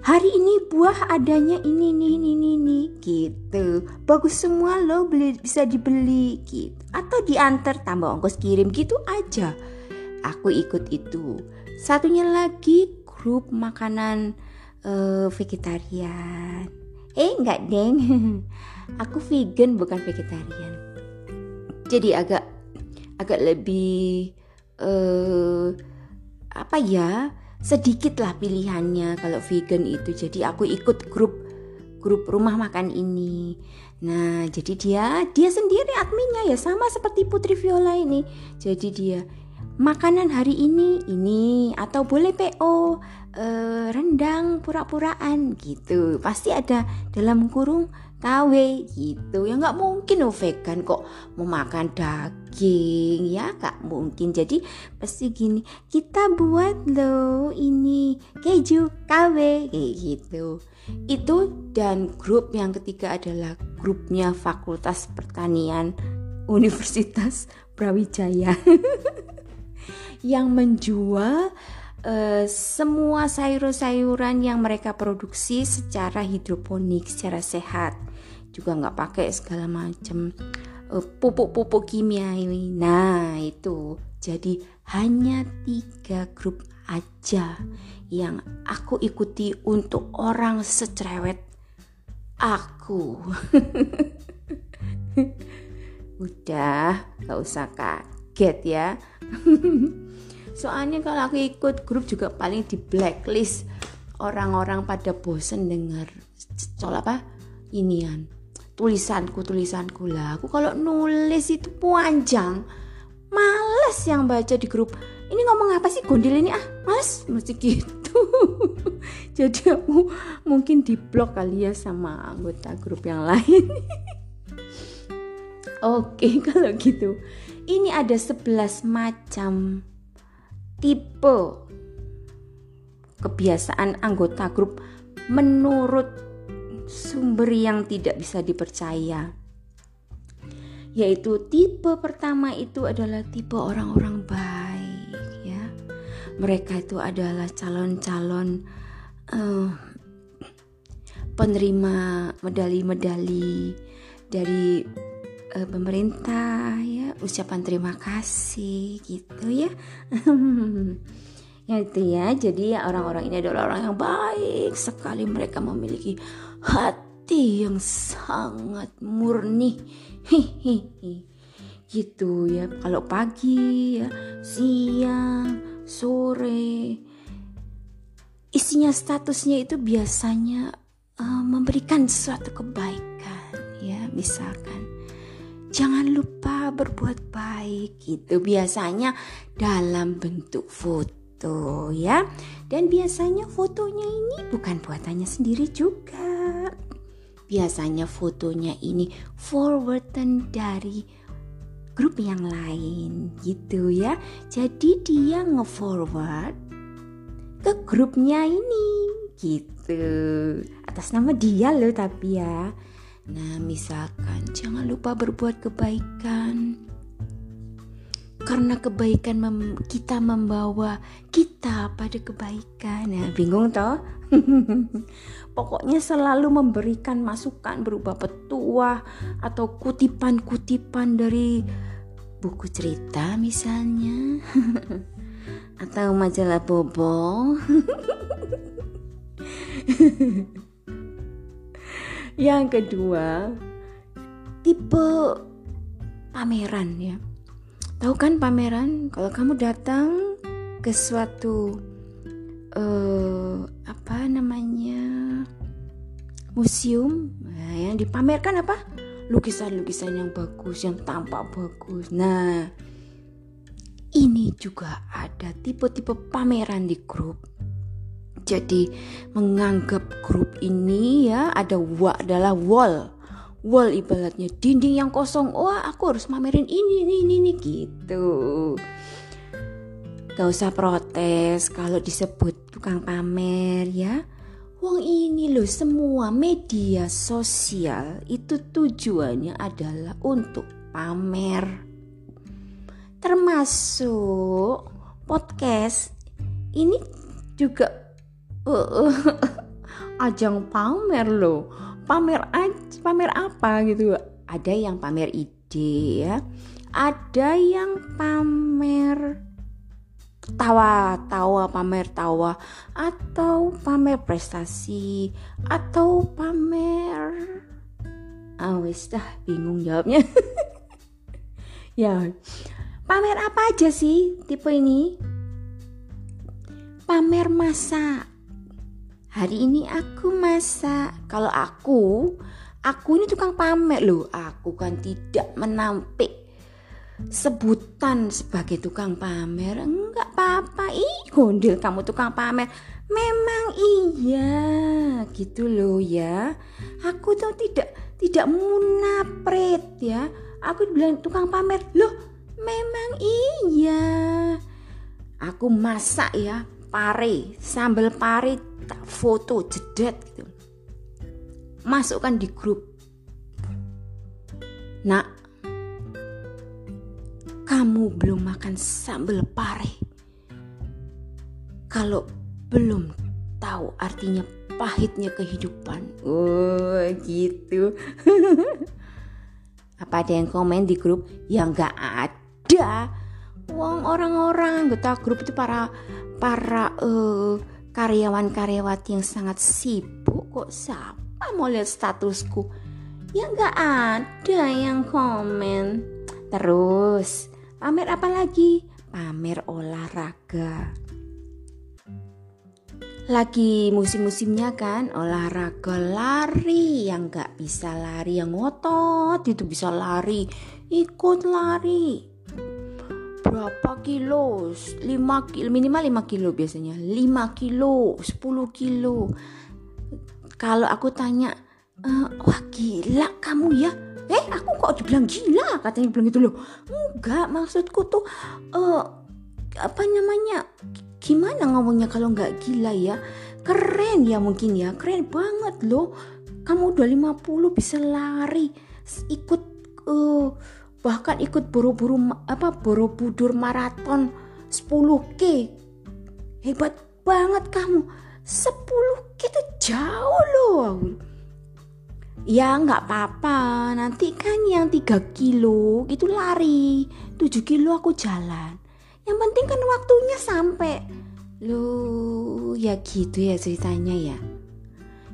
Hari ini buah adanya ini ini ini ini, ini gitu. Bagus semua lo beli bisa dibeli gitu. Atau diantar tambah ongkos kirim gitu aja. Aku ikut itu. Satunya lagi grup makanan uh, vegetarian eh enggak deng. Aku vegan bukan vegetarian. Jadi agak agak lebih uh, apa ya sedikit lah pilihannya kalau vegan itu. Jadi aku ikut grup grup rumah makan ini. Nah jadi dia dia sendiri adminnya ya sama seperti Putri Viola ini. Jadi dia makanan hari ini ini atau boleh PO eh, rendang pura-puraan gitu. Pasti ada dalam kurung KW gitu. Ya nggak mungkin oh vegan kok mau makan daging ya nggak mungkin. Jadi pasti gini kita buat lo ini keju KW gitu. Itu dan grup yang ketiga adalah grupnya Fakultas Pertanian Universitas Brawijaya yang menjual uh, semua sayur-sayuran yang mereka produksi secara hidroponik secara sehat. Juga nggak pakai segala macam uh, pupuk-pupuk kimia ini. Nah itu. Jadi hanya tiga grup aja yang aku ikuti untuk orang secerewet aku. Udah, gak usah kaget ya. Soalnya kalau aku ikut grup juga paling di blacklist orang-orang pada bosen denger soal apa? Inian. Tulisanku tulisanku lah. Aku kalau nulis itu panjang males yang baca di grup. Ini ngomong apa sih gondil ini? Ah males. Mesti gitu. Jadi aku mungkin di blok kali ya sama anggota grup yang lain. Oke kalau gitu ini ada 11 macam tipe kebiasaan anggota grup menurut sumber yang tidak bisa dipercaya. Yaitu tipe pertama itu adalah tipe orang-orang baik ya. Mereka itu adalah calon-calon uh, penerima medali-medali dari uh, pemerintah ya, ucapan terima kasih gitu ya. ya. Itu ya jadi orang-orang ini adalah orang yang baik sekali. Mereka memiliki hati yang sangat murni. Hihihi gitu ya. Kalau pagi ya siang sore isinya statusnya itu biasanya uh, memberikan suatu kebaikan ya. Misalkan jangan lupa berbuat baik gitu biasanya dalam bentuk foto ya. Dan biasanya fotonya ini bukan buatannya sendiri juga. Biasanya fotonya ini forwardan dari grup yang lain gitu ya. Jadi dia nge-forward ke grupnya ini gitu. Atas nama dia loh tapi ya. Nah, misalkan jangan lupa berbuat kebaikan. Karena kebaikan mem kita membawa kita pada kebaikan. Ya bingung toh? Pokoknya selalu memberikan masukan berupa petuah atau kutipan-kutipan dari buku cerita misalnya. Atau majalah bobo yang kedua tipe pameran ya Tahu kan pameran kalau kamu datang ke suatu uh, apa namanya museum nah, yang dipamerkan apa lukisan-lukisan yang bagus yang tampak bagus. Nah ini juga ada tipe-tipe pameran di grup. Jadi menganggap grup ini ya ada wa adalah wall. Wall ibaratnya dinding yang kosong. Wah aku harus mamerin ini ini ini, ini gitu. Gak usah protes kalau disebut tukang pamer ya. Wong ini loh semua media sosial itu tujuannya adalah untuk pamer. Termasuk podcast. Ini juga ajang pamer loh. Pamer pamer apa gitu? Ada yang pamer ide ya. Ada yang pamer tawa-tawa pamer tawa atau pamer prestasi atau pamer ah dah bingung jawabnya. Ya pamer apa aja sih tipe ini? Pamer masak Hari ini aku masak. Kalau aku, aku ini tukang pamer loh. Aku kan tidak menampik sebutan sebagai tukang pamer. Enggak apa-apa. Ih, gondel kamu tukang pamer. Memang iya, gitu loh ya. Aku tuh tidak tidak munapret ya. Aku bilang tukang pamer. Loh, memang iya. Aku masak ya, pare, sambal pare tak foto jedet gitu. Masukkan di grup. Nak kamu belum makan sambal pare. Kalau belum tahu artinya pahitnya kehidupan. Oh gitu. Apa ada yang komen di grup? Yang nggak ada. Wong orang-orang anggota grup itu para para uh, karyawan-karyawati yang sangat sibuk kok siapa mau lihat statusku Ya nggak ada yang komen. Terus pamer apa lagi? Pamer olahraga. Lagi musim-musimnya kan olahraga lari yang nggak bisa lari yang ngotot itu bisa lari ikut lari berapa kilo? 5 kilo minimal 5 kilo biasanya. 5 kilo 10 kilo. Kalau aku tanya e, wah gila kamu ya? Eh aku kok dibilang gila? Katanya bilang gitu loh. Enggak maksudku tuh uh, apa namanya gimana ngomongnya kalau nggak gila ya? Keren ya mungkin ya keren banget loh. Kamu udah 50 bisa lari ikut uh, bahkan ikut buru-buru apa borobudur maraton 10k hebat banget kamu. 10k itu jauh loh. Ya nggak apa-apa. Nanti kan yang 3 kilo gitu lari. 7 kilo aku jalan. Yang penting kan waktunya sampai. Lo ya gitu ya ceritanya ya.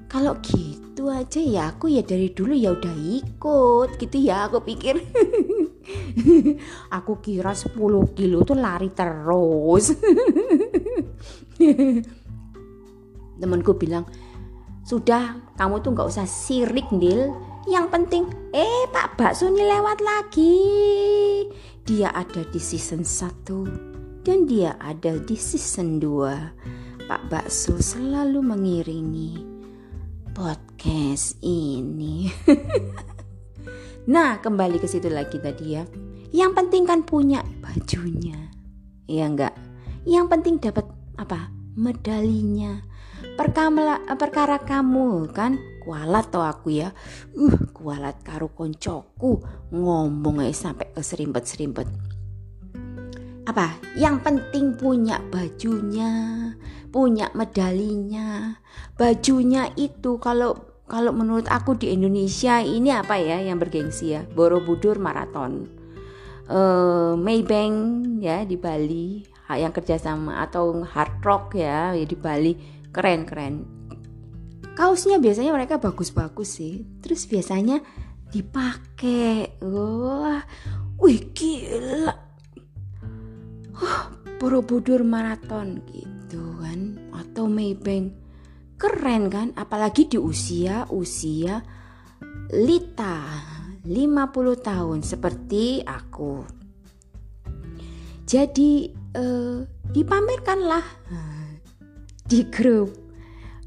Kalau gitu aja ya aku ya dari dulu ya udah ikut gitu ya aku pikir aku kira 10 kilo tuh lari terus temanku bilang sudah kamu tuh nggak usah sirik Dil yang penting eh Pak Bakso ini lewat lagi dia ada di season 1 dan dia ada di season 2. Pak Bakso selalu mengiringi podcast ini. nah, kembali ke situ lagi tadi ya. Yang penting kan punya bajunya. Ya enggak? Yang penting dapat apa? Medalinya. Perkara, perkara kamu kan kualat to aku ya uh kualat karo koncoku ngomong aja sampai keserimpet-serimpet apa yang penting punya bajunya punya medalinya bajunya itu kalau kalau menurut aku di Indonesia ini apa ya yang bergengsi ya? Borobudur Marathon. Uh, Maybank ya di Bali yang kerjasama atau Hard Rock ya di Bali. Keren keren. Kaosnya biasanya mereka bagus-bagus sih. Terus biasanya dipakai. Wah wih gila. Oh, Borobudur maraton gitu kan? Atau Maybank keren kan? Apalagi di usia usia Lita 50 tahun seperti aku. Jadi eh, dipamerkanlah di grup.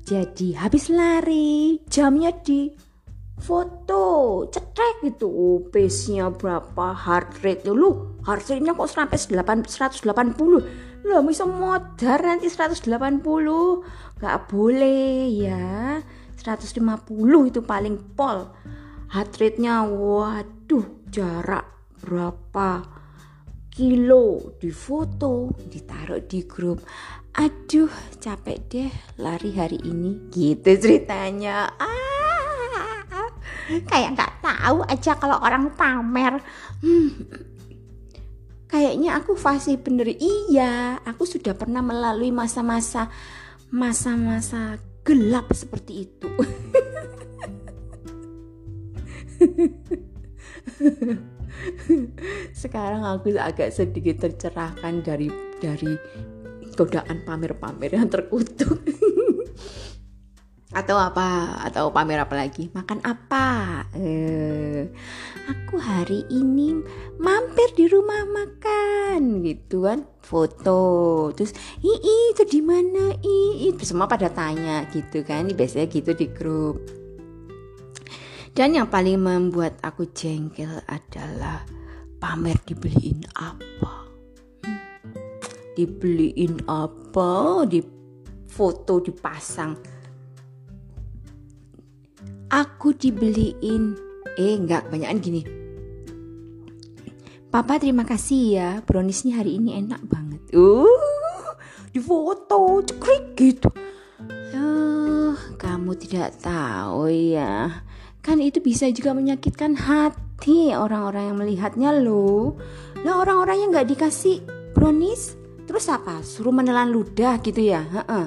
Jadi habis lari, jamnya di foto, cetek gitu. Pace-nya berapa, heart rate lu, heart rate-nya kok sampai 180. Loh, bisa modar nanti 180. Gak boleh ya. 150 itu paling pol. Heart rate-nya waduh, jarak berapa kilo di foto, ditaruh di grup aduh capek deh lari hari ini gitu ceritanya ah, kayak nggak tahu aja kalau orang pamer. Hmm, kayaknya aku fase bener. Iya aku sudah pernah melalui masa-masa masa-masa gelap seperti itu. Sekarang aku agak sedikit tercerahkan dari dari godaan pamer-pamer yang terkutuk atau apa? Atau pamer apa lagi? Makan apa? Eh, aku hari ini mampir di rumah makan gitu kan. Foto terus ii itu di mana? Ii semua pada tanya gitu kan biasanya gitu di grup. Dan yang paling membuat aku jengkel adalah pamer dibeliin apa? Dibeliin apa? Di foto dipasang aku dibeliin eh nggak kebanyakan gini Papa terima kasih ya browniesnya hari ini enak banget uh di foto cekrik gitu uh, kamu tidak tahu ya kan itu bisa juga menyakitkan hati orang-orang yang melihatnya loh lah orang-orang yang nggak dikasih brownies Terus apa? Suruh menelan ludah gitu ya? Heeh.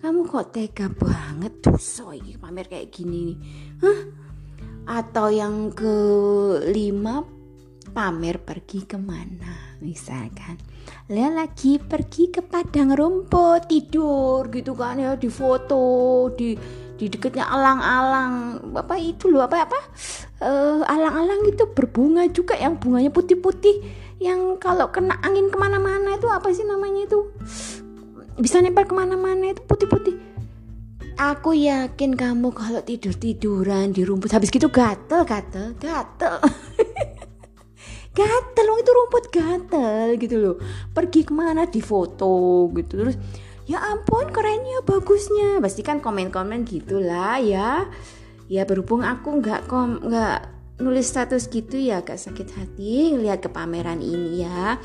Kamu kok tega banget tuh soy pamer kayak gini nih. Hah? atau yang kelima pamer pergi ke mana misalkan Lea lagi pergi ke padang rumput tidur gitu kan ya di foto di di dekatnya alang-alang apa itu loh apa apa uh, alang-alang itu berbunga juga yang bunganya putih-putih yang kalau kena angin ke mana-mana itu apa sih namanya itu bisa nempel ke mana-mana itu putih-putih Aku yakin kamu kalau tidur tiduran di rumput habis gitu gatel gatel gatel. gatel loh itu rumput gatel gitu loh. Pergi ke mana di foto gitu terus ya ampun kerennya bagusnya pasti kan komen-komen gitulah ya ya berhubung aku nggak kom nggak nulis status gitu ya agak sakit hati lihat ke pameran ini ya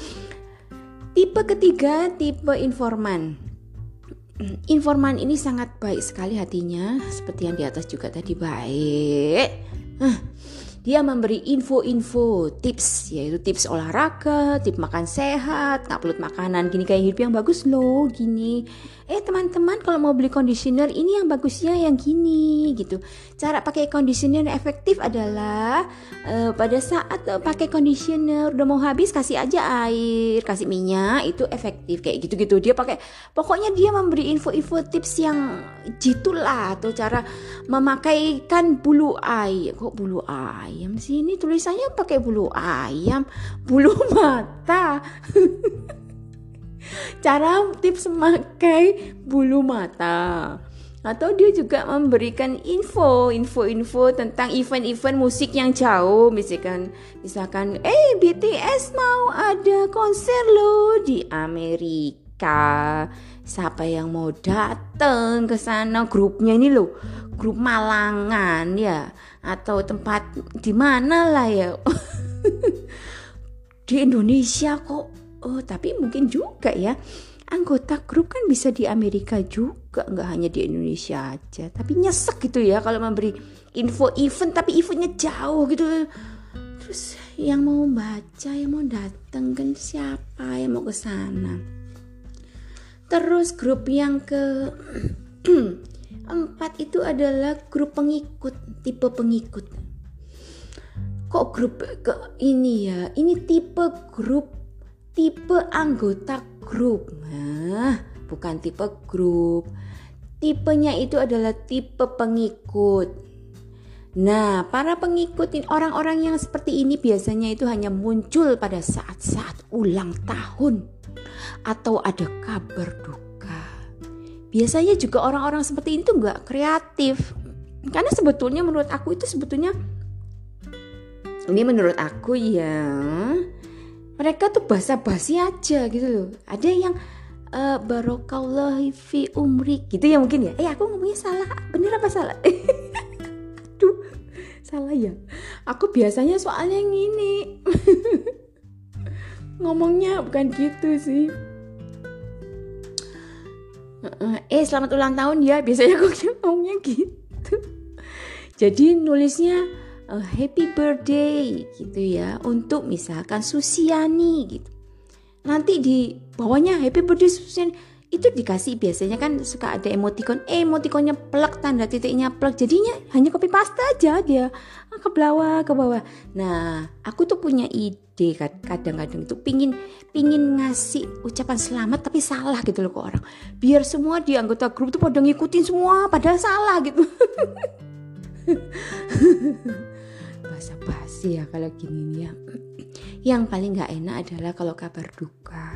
tipe ketiga tipe informan informan ini sangat baik sekali hatinya, seperti yang di atas juga tadi baik. Dia memberi info-info, tips, yaitu tips olahraga, tips makan sehat, upload makanan, gini kayak hidup yang bagus loh, gini. Eh teman-teman kalau mau beli conditioner ini yang bagusnya yang gini gitu. Cara pakai conditioner efektif adalah uh, pada saat uh, pakai conditioner udah mau habis kasih aja air, kasih minyak itu efektif kayak gitu-gitu. Dia pakai pokoknya dia memberi info-info tips yang jitulah atau cara memakaikan bulu ayam. Kok bulu ayam sih ini tulisannya pakai bulu ayam bulu mata cara tips memakai bulu mata. Atau dia juga memberikan info info-info tentang event-event musik yang jauh. Misalkan misalkan eh BTS mau ada konser loh di Amerika. Siapa yang mau datang ke sana? Grupnya ini loh grup Malangan ya. Atau tempat di mana lah ya? Di Indonesia kok oh tapi mungkin juga ya anggota grup kan bisa di Amerika juga nggak hanya di Indonesia aja tapi nyesek gitu ya kalau memberi info event tapi eventnya jauh gitu terus yang mau baca yang mau datang kan siapa yang mau ke sana terus grup yang ke Empat itu adalah grup pengikut, tipe pengikut. Kok grup ke ini ya? Ini tipe grup, tipe anggota grup. Nah, bukan tipe grup. Tipenya itu adalah tipe pengikut. Nah, para pengikut orang-orang yang seperti ini biasanya itu hanya muncul pada saat-saat ulang tahun atau ada kabar duka biasanya juga orang-orang seperti ini tuh nggak kreatif karena sebetulnya menurut aku itu sebetulnya ini menurut aku ya mereka tuh basa-basi aja gitu loh. Ada yang uh, barokallahu fi umri gitu ya mungkin ya. Eh aku ngomongnya salah. Bener apa salah? Aduh, salah ya. Aku biasanya soalnya yang ini. Ngomongnya bukan gitu sih. Eh selamat ulang tahun ya. Biasanya aku ngomongnya gitu. Jadi nulisnya uh, happy birthday gitu ya untuk misalkan Susiani gitu. Nanti di bawahnya happy birthday Susiani itu dikasih biasanya kan suka ada emoticon eh, emoticonnya plek tanda titiknya plek jadinya hanya copy paste aja dia ah, ke bawah ke bawah. Nah aku tuh punya ide kadang-kadang itu pingin pingin ngasih ucapan selamat tapi salah gitu loh ke orang. Biar semua di anggota grup tuh pada ngikutin semua padahal salah gitu bahasa basi ya kalau gini ya. Yang paling nggak enak adalah kalau kabar duka.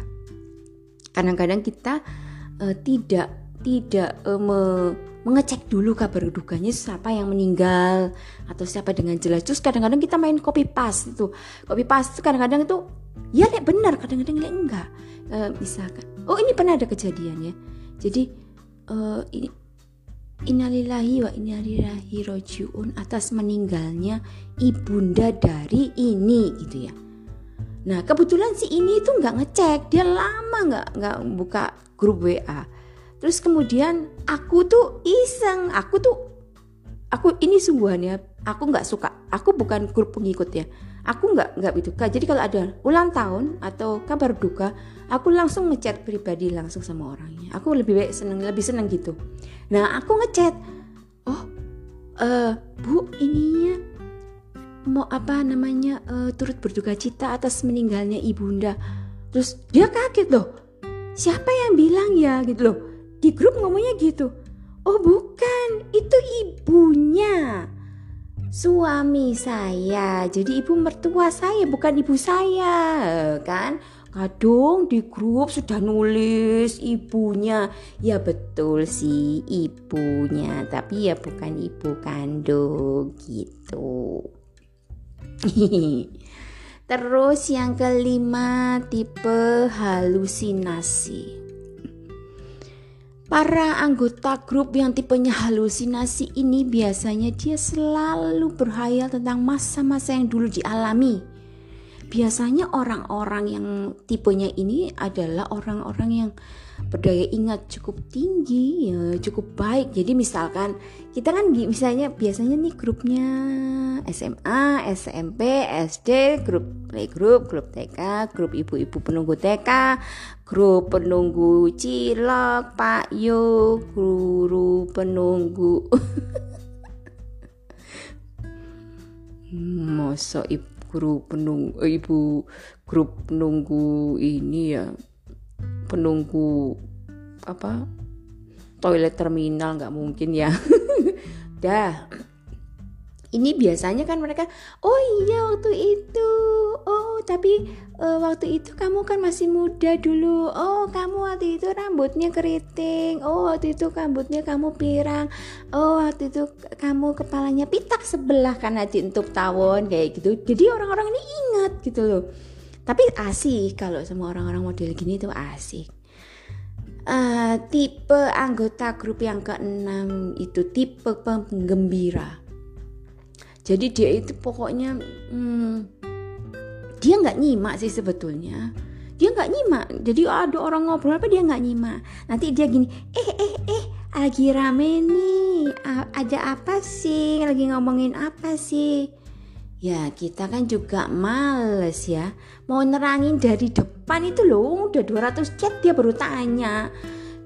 Kadang-kadang kita uh, tidak tidak uh, me, mengecek dulu kabar dukanya siapa yang meninggal atau siapa dengan jelas. Terus kadang-kadang kita main copy paste itu. Copy paste kadang-kadang itu ya lihat benar kadang-kadang lihat enggak. Uh, misalkan oh ini pernah ada kejadian ya. Jadi uh, ini Innalillahi wa innalillahi rojiun atas meninggalnya ibunda dari ini gitu ya. Nah kebetulan si ini itu nggak ngecek, dia lama nggak nggak buka grup WA. Terus kemudian aku tuh iseng, aku tuh aku ini sungguhan ya, aku nggak suka. Aku bukan grup pengikut ya. Aku nggak nggak itu. Jadi kalau ada ulang tahun atau kabar duka, aku langsung ngechat pribadi langsung sama orangnya. Aku lebih baik seneng lebih seneng gitu. Nah aku ngechat, oh uh, bu ininya mau apa namanya uh, turut berduka cita atas meninggalnya ibunda? Terus dia kaget loh. Siapa yang bilang ya? Gitu loh. Di grup ngomongnya gitu. Oh bukan. Itu ibunya suami saya. Jadi ibu mertua saya bukan ibu saya kan? Kadung di grup sudah nulis ibunya. Ya betul sih ibunya. Tapi ya bukan ibu kandung gitu. Terus yang kelima tipe halusinasi Para anggota grup yang tipenya halusinasi ini biasanya dia selalu berhayal tentang masa-masa yang dulu dialami. Biasanya orang-orang yang tipenya ini adalah orang-orang yang berdaya ingat cukup tinggi ya cukup baik jadi misalkan kita kan misalnya biasanya nih grupnya SMA SMP SD grup playgroup grup TK grup ibu-ibu penunggu TK grup penunggu cilok Pak Yo. Guru penunggu. Masa ibu guru penunggu ibu grup penunggu ini ya penunggu apa toilet terminal nggak mungkin ya. Dah ini biasanya kan mereka oh iya waktu itu. Oh tapi uh, waktu itu kamu kan masih muda dulu. Oh kamu waktu itu rambutnya keriting. Oh waktu itu rambutnya kamu pirang. Oh waktu itu kamu kepalanya pitak sebelah karena untuk tawon kayak gitu. Jadi orang-orang ini ingat gitu loh. Tapi asik kalau semua orang-orang model gini tuh asik. Uh, tipe anggota grup yang keenam itu tipe penggembira jadi dia itu pokoknya hmm, dia nggak nyimak sih sebetulnya. Dia nggak nyimak. Jadi ada orang ngobrol apa dia nggak nyimak. Nanti dia gini eh eh eh lagi rame nih. Ada apa sih? Lagi ngomongin apa sih? Ya kita kan juga males ya. Mau nerangin dari depan itu loh Udah 200 chat dia baru tanya.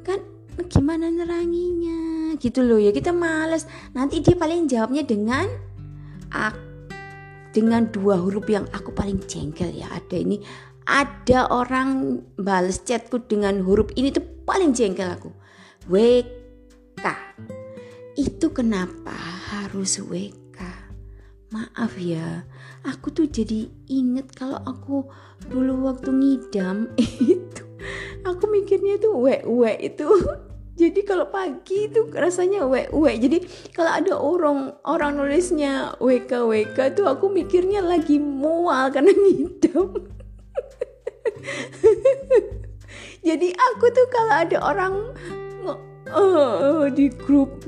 Kan gimana neranginya? Gitu loh ya kita males. Nanti dia paling jawabnya dengan Dengan dua huruf yang aku paling jengkel ya. Ada ini Ada orang bales chatku dengan huruf ini tuh paling jengkel aku. WK Itu kenapa harus WK maaf ya aku tuh jadi inget kalau aku dulu waktu ngidam itu aku mikirnya tuh we itu jadi kalau pagi itu rasanya we jadi kalau ada orang orang nulisnya wk wk tuh aku mikirnya lagi mual karena ngidam. Jadi aku tuh kalau ada orang uh, di grup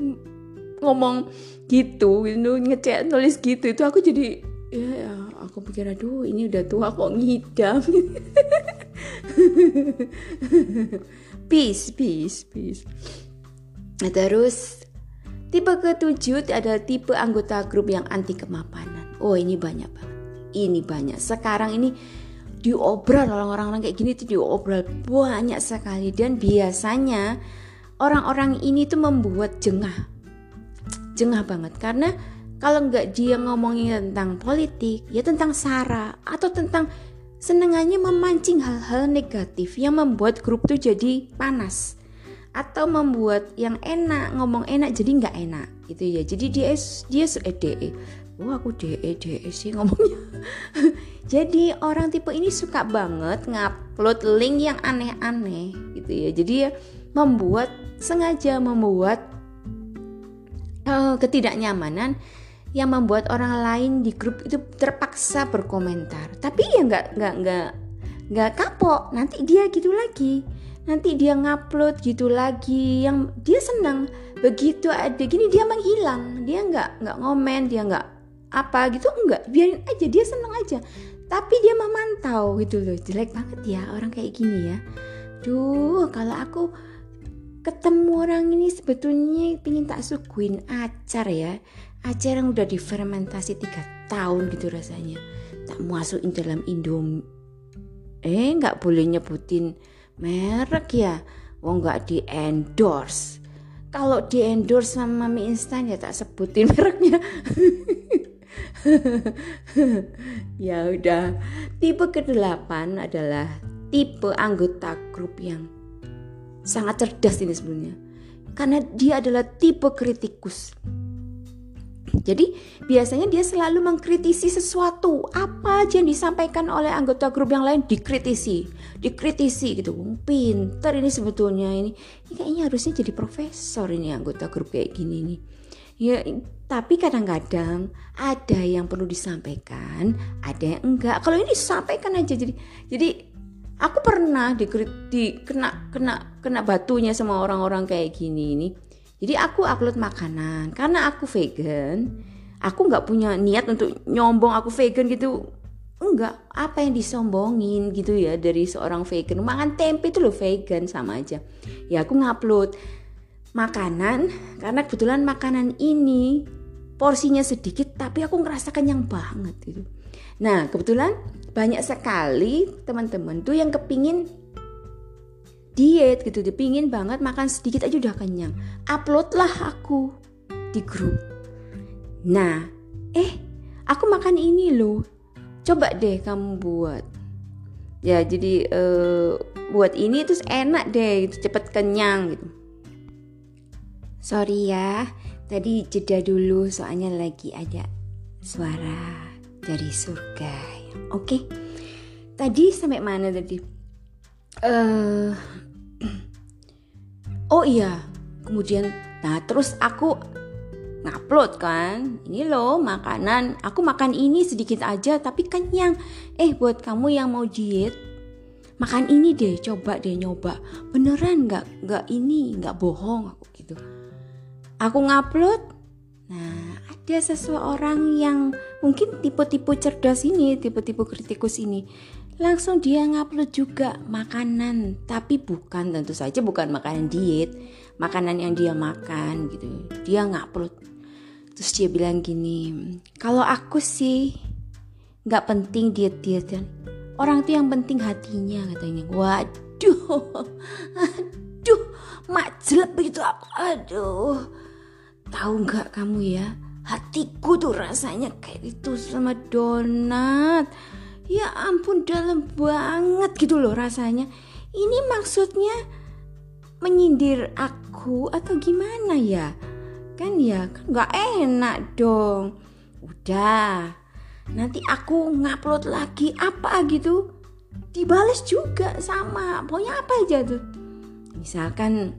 ngomong gitu gitu ngecek nulis gitu itu aku jadi ya, ya aku pikir aduh ini udah tua kok ngidam peace peace peace. Nah, terus tipe ketujuh ada tipe anggota grup yang anti kemapanan. Oh ini banyak banget. Ini banyak. Sekarang ini diobrol orang-orang kayak gini tuh diobrol banyak sekali. Dan biasanya orang-orang ini tuh membuat jengah. Jengah banget. Karena kalau nggak dia ngomongin tentang politik ya tentang sara atau tentang senengannya memancing hal-hal negatif yang membuat grup tuh jadi panas. Atau membuat yang enak ngomong enak jadi nggak enak gitu ya. Jadi dia dia eh, DE wah aku DE DE sih ngomongnya. Jadi orang tipe ini suka banget ngupload link yang aneh-aneh gitu ya. Jadi ya membuat sengaja membuat uh, ketidaknyamanan yang membuat orang lain di grup itu terpaksa berkomentar. Tapi ya nggak nggak nggak nggak kapok. Nanti dia gitu lagi. Nanti dia ngupload gitu lagi. Yang dia senang. Begitu ada gini dia menghilang. Dia nggak nggak ngomen. Dia nggak apa gitu nggak. Biarin aja dia senang aja. Tapi dia memantau gitu loh. Jelek banget ya orang kayak gini ya. Duh kalau aku ketemu orang ini sebetulnya pingin tak suguin acar ya acar yang udah difermentasi tiga tahun gitu rasanya tak masukin dalam indom eh nggak boleh nyebutin merek ya wong nggak di endorse kalau di endorse sama mie instan ya tak sebutin mereknya ya udah. Tipe kedelapan adalah tipe anggota grup yang sangat cerdas ini sebenarnya. Karena dia adalah tipe kritikus. Jadi biasanya dia selalu mengkritisi sesuatu apa aja yang disampaikan oleh anggota grup yang lain dikritisi, dikritisi gitu. Pinter ini sebetulnya ini, ini kayaknya harusnya jadi profesor ini anggota grup kayak gini nih. Ya, tapi kadang-kadang ada yang perlu disampaikan, ada yang enggak. Kalau ini disampaikan aja jadi jadi aku pernah di, di kena kena kena batunya sama orang-orang kayak gini ini jadi aku upload makanan karena aku vegan. Aku nggak punya niat untuk nyombong aku vegan gitu. Enggak, apa yang disombongin gitu ya dari seorang vegan. Makan tempe itu loh vegan sama aja. Ya aku ngupload makanan karena kebetulan makanan ini porsinya sedikit tapi aku ngerasa kenyang banget gitu. Nah kebetulan banyak sekali teman-teman tuh yang kepingin diet gitu dia pingin banget makan sedikit aja udah kenyang. Uploadlah aku di grup. Nah eh aku makan ini loh. Coba deh kamu buat. Ya jadi uh, buat ini terus enak deh gitu, cepet kenyang gitu. Sorry ya tadi jeda dulu soalnya lagi ada suara dari surga. Oke okay. tadi sampai mana tadi? Uh, oh iya kemudian nah terus aku ngupload kan? Ini loh makanan aku makan ini sedikit aja tapi kenyang. Eh buat kamu yang mau diet makan ini deh coba deh nyoba. Beneran nggak nggak ini nggak bohong aku gitu. Aku ngupload nah ada seseorang yang mungkin tipe-tipe cerdas ini tipe-tipe kritikus ini langsung dia ngupload juga makanan tapi bukan tentu saja bukan makanan diet makanan yang dia makan gitu. Dia ngupload. Terus dia bilang gini kalau aku sih nggak penting diet dietan orang tuh yang penting hatinya katanya. Waduh. Aduh mak jelek begitu aku. Aduh. Tahu nggak kamu ya? Hatiku tuh rasanya kayak itu sama donat ya ampun dalam banget gitu loh rasanya. Ini maksudnya menyindir aku atau gimana ya? Kan ya kan nggak enak dong. Udah nanti aku ngupload lagi apa gitu? Dibales juga sama pokoknya apa aja tuh. Misalkan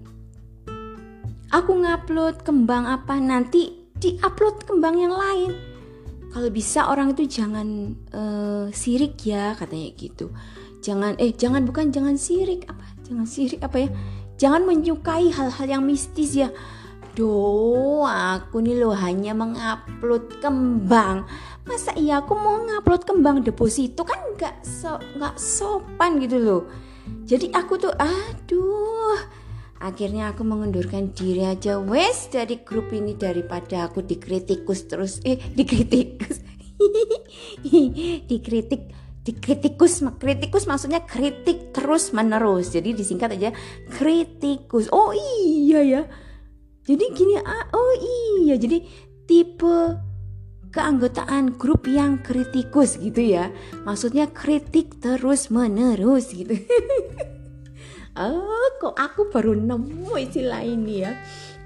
aku ngupload kembang apa nanti diupload kembang yang lain kalau bisa orang itu jangan uh, sirik ya katanya gitu. Jangan eh jangan bukan jangan sirik apa? Jangan sirik apa ya? Jangan menyukai hal-hal yang mistis ya. Do aku nih loh hanya mengupload kembang. Masa iya aku mau ngupload kembang deposito? Kan nggak so nggak sopan gitu loh. Jadi aku tuh aduh akhirnya aku mengundurkan diri aja. Wes dari grup ini daripada aku dikritikus terus. Eh dikritikus. Dikritik dikritikus. Kritikus maksudnya kritik terus menerus. Jadi disingkat aja kritikus. Oh iya ya. Jadi gini ah, oh iya. Jadi tipe keanggotaan grup yang kritikus gitu ya. Maksudnya kritik terus menerus gitu oh kok aku baru nemu istilah ini ya?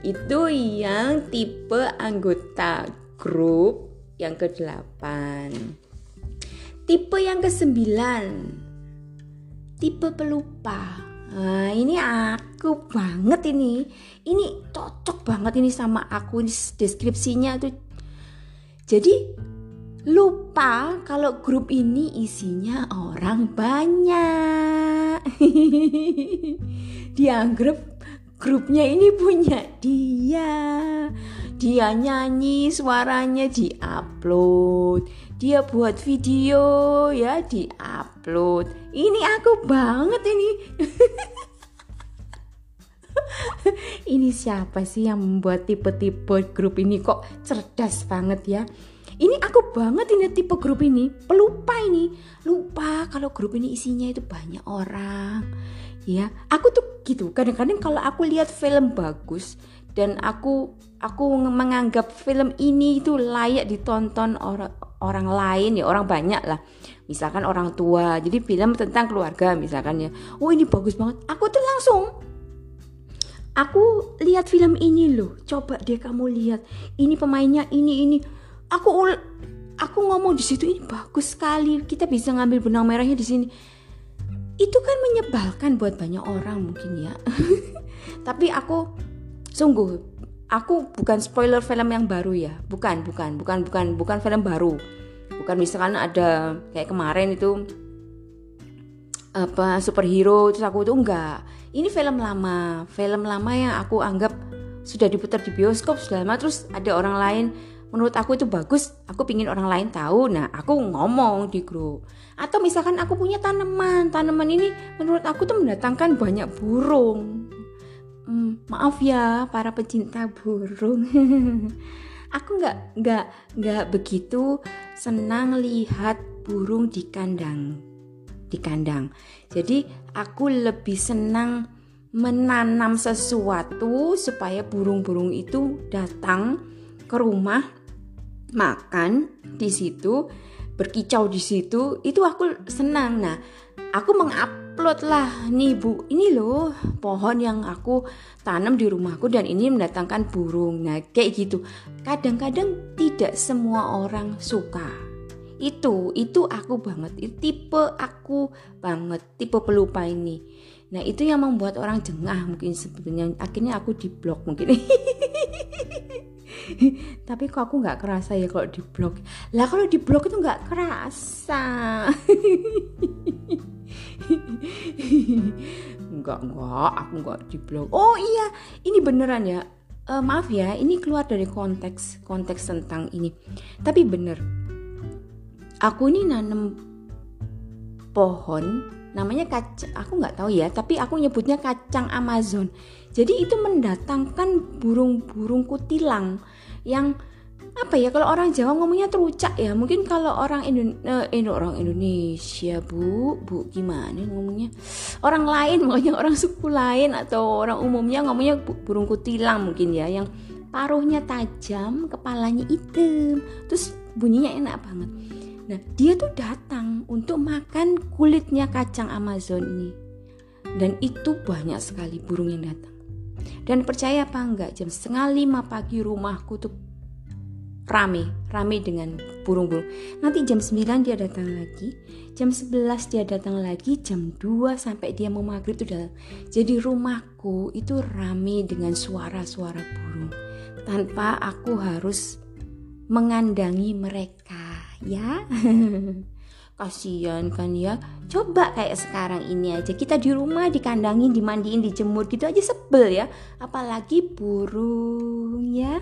Itu yang tipe anggota grup yang ke-8 tipe yang ke-9 tipe pelupa. Nah, ini aku banget ini. Ini cocok banget ini sama aku. Ini deskripsinya tuh. Jadi lupa kalau grup ini isinya orang banyak. Dianggap grupnya ini punya dia. Dia nyanyi, suaranya diupload. Dia buat video ya diupload. Ini aku banget ini. ini siapa sih yang membuat tipe-tipe grup ini kok cerdas banget ya? Ini aku banget ini tipe grup ini pelupa ini. Lupa kalau grup ini isinya itu banyak orang ya. Aku tuh gitu kadang-kadang kalau aku lihat film bagus dan aku aku menganggap film ini itu layak ditonton orang orang lain ya orang banyak lah. Misalkan orang tua jadi film tentang keluarga misalkan ya. Oh ini bagus banget. Aku tuh langsung aku lihat film ini loh coba deh kamu lihat. Ini pemainnya ini ini aku aku ngomong di situ ini bagus sekali kita bisa ngambil benang merahnya di sini. Itu kan menyebalkan buat banyak orang mungkin ya. Tapi aku sungguh aku bukan spoiler film yang baru ya. Bukan bukan bukan bukan bukan film baru. Bukan misalkan ada kayak kemarin itu apa superhero terus aku tuh enggak. Ini film lama film lama yang aku anggap sudah diputar di bioskop sudah lama terus ada orang lain menurut aku itu bagus aku pingin orang lain tahu. Nah aku ngomong di grup. Atau misalkan aku punya tanaman tanaman ini menurut aku tuh mendatangkan banyak burung. Hmm, maaf ya para pecinta burung. Aku nggak nggak nggak begitu senang lihat burung di kandang di kandang. Jadi aku lebih senang menanam sesuatu supaya burung-burung itu datang ke rumah makan di situ berkicau di situ itu aku senang. Nah aku mengupload lah nih bu. Ini loh pohon yang aku tanam di rumahku dan ini mendatangkan burung. Nah kayak gitu. Kadang-kadang tidak semua orang suka. Itu itu aku banget. Itu tipe aku banget tipe pelupa ini. Nah itu yang membuat orang jengah mungkin sebetulnya akhirnya aku di blok mungkin tapi kok aku nggak kerasa ya kalau di blok lah kalau di blok itu nggak kerasa. Enggak enggak aku nggak di blok oh iya ini beneran ya. Uh, maaf ya ini keluar dari konteks konteks tentang ini. Tapi bener aku ini nanam pohon namanya kacang aku nggak tahu ya tapi aku nyebutnya kacang Amazon jadi itu mendatangkan burung-burung kutilang yang apa ya kalau orang Jawa ngomongnya terucak ya mungkin kalau orang eh, orang Indonesia bu bu gimana ngomongnya orang lain makanya orang suku lain atau orang umumnya ngomongnya burung kutilang mungkin ya yang paruhnya tajam kepalanya hitam terus bunyinya enak banget Nah, dia tuh datang untuk makan kulitnya kacang Amazon ini. Dan itu banyak sekali burung yang datang. Dan percaya apa enggak, jam setengah lima pagi rumahku tuh rame, rame dengan burung-burung. Nanti jam 9 dia datang lagi, jam 11 dia datang lagi, jam 2 sampai dia mau maghrib itu datang. Jadi rumahku itu rame dengan suara-suara burung. Tanpa aku harus mengandangi mereka ya kasihan kan ya coba kayak sekarang ini aja kita di rumah dikandangin dimandiin dijemur gitu aja sebel ya apalagi burung ya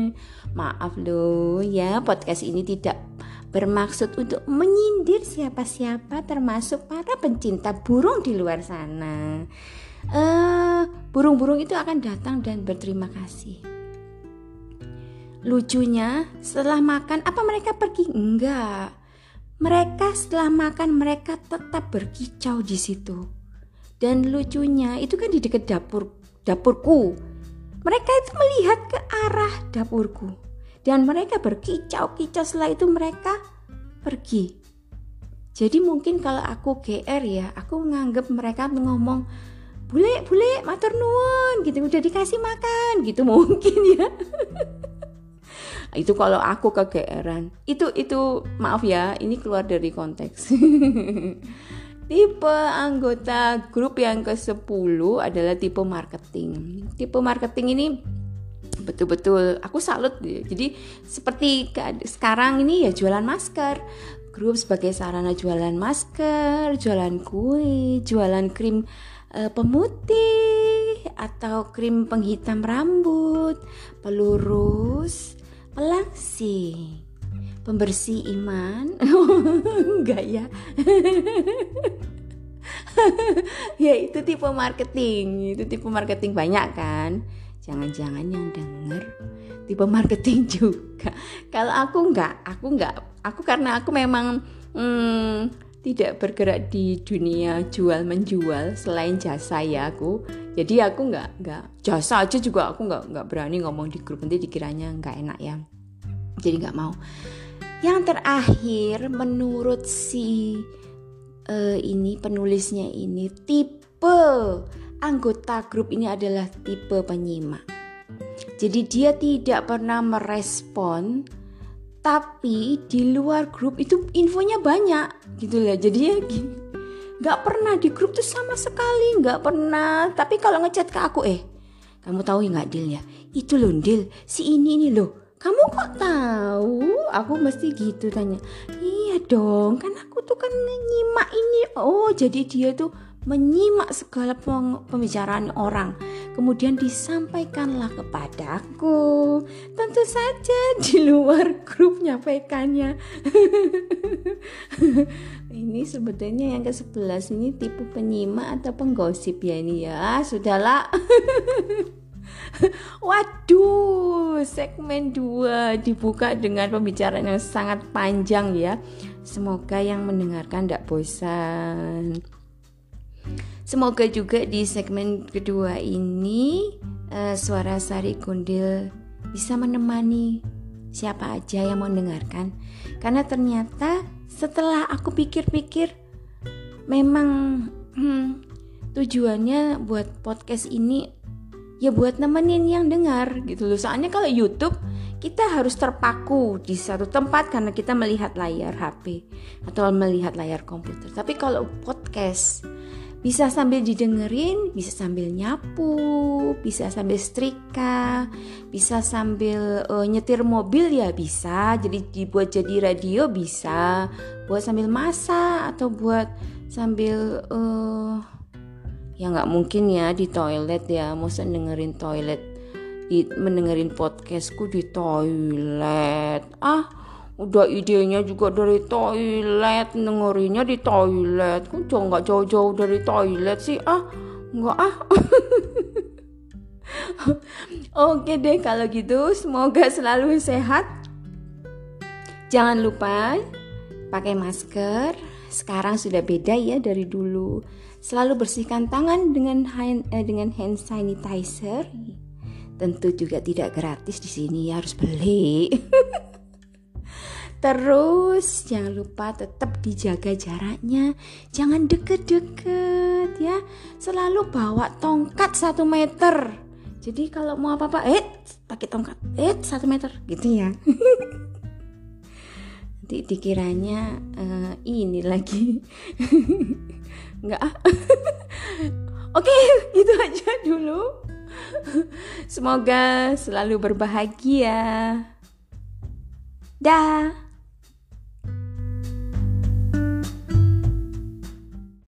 maaf loh ya podcast ini tidak bermaksud untuk menyindir siapa-siapa termasuk para pencinta burung di luar sana. Uh, burung-burung itu akan datang dan berterima kasih. Lucunya, setelah makan apa mereka pergi? Enggak. Mereka setelah makan mereka tetap berkicau di situ. Dan lucunya itu kan di dekat dapur dapurku. Mereka itu melihat ke arah dapurku. Dan mereka berkicau-kicau setelah itu mereka pergi. Jadi mungkin kalau aku GR ya, aku nganggap mereka ngomong bule bule matur nuwun gitu udah dikasih makan gitu mungkin ya itu kalau aku kegeeran. Itu itu maaf ya ini keluar dari konteks. Tipe anggota grup yang ke-10 adalah tipe marketing. Tipe marketing ini betul-betul aku salut jadi seperti sekarang ini ya jualan masker. Grup sebagai sarana jualan masker jualan kue jualan krim uh, pemutih atau krim penghitam rambut pelurus Pelangsing Pembersih iman. Enggak ya. Ya itu tipe marketing. Itu tipe marketing banyak kan. Jangan-jangan yang denger Tipe marketing juga. Kalau aku enggak Aku enggak. Aku karena aku memang hmm, tidak bergerak di dunia jual menjual selain jasa ya aku. Jadi aku nggak nggak jasa aja juga aku nggak nggak berani ngomong di grup. Nanti dikiranya nggak enak ya. Jadi nggak mau. Yang terakhir menurut si uh, ini penulisnya ini tipe anggota grup ini adalah tipe penyimak. Jadi dia tidak pernah merespon tapi di luar grup itu infonya banyak gitu lah. Jadi ya gini nggak pernah di grup tuh sama sekali nggak pernah. Tapi kalau ngechat ke aku eh kamu tahu ya nggak Dil ya? Itu loh Dil si ini ini loh. Kamu kok tahu? Aku mesti gitu tanya. Iya dong kan aku tuh kan nyimak ini. Oh jadi dia tuh menyimak segala pembicaraan orang. Kemudian disampaikanlah kepadaku. Tentu saja di luar grup nyampaikannya. Ini sebetulnya yang ke sebelas ini tipe penyimak atau penggosip ya ini ya. Sudahlah. Waduh, segmen 2 dibuka dengan pembicaraan yang sangat panjang ya. Semoga yang mendengarkan tidak bosan. Semoga juga di segmen kedua ini uh, suara Sari Gundil bisa menemani siapa aja yang mau dengarkan. Karena ternyata setelah aku pikir-pikir memang hmm, tujuannya buat podcast ini ya buat nemenin yang dengar gitu loh. Soalnya kalau YouTube kita harus terpaku di satu tempat karena kita melihat layar HP atau melihat layar komputer. Tapi kalau podcast bisa sambil didengerin, bisa sambil nyapu, bisa sambil setrika, bisa sambil uh, nyetir mobil ya bisa. Jadi dibuat jadi radio bisa, buat sambil masak atau buat sambil uh, ya nggak mungkin ya di toilet ya, masa dengerin toilet, di mendengerin podcastku di toilet. Ah, udah idenya juga dari toilet dengerinnya di toilet. Kok jauh nggak jauh-jauh dari toilet sih? Ah nggak ah. Oke deh kalau gitu semoga selalu sehat. Jangan lupa pakai masker. Sekarang sudah beda ya dari dulu. Selalu bersihkan tangan dengan hand, eh, dengan hand sanitizer. Tentu juga tidak gratis di sini ya harus beli Terus jangan lupa tetap dijaga jaraknya, jangan deket-deket ya. Selalu bawa tongkat satu meter. Jadi kalau mau apa-apa, eh pakai tongkat, eh satu meter gitu ya. Nanti dikiranya uh, ini lagi, nggak? Ah. Oke, itu aja dulu. Semoga selalu berbahagia. Dah.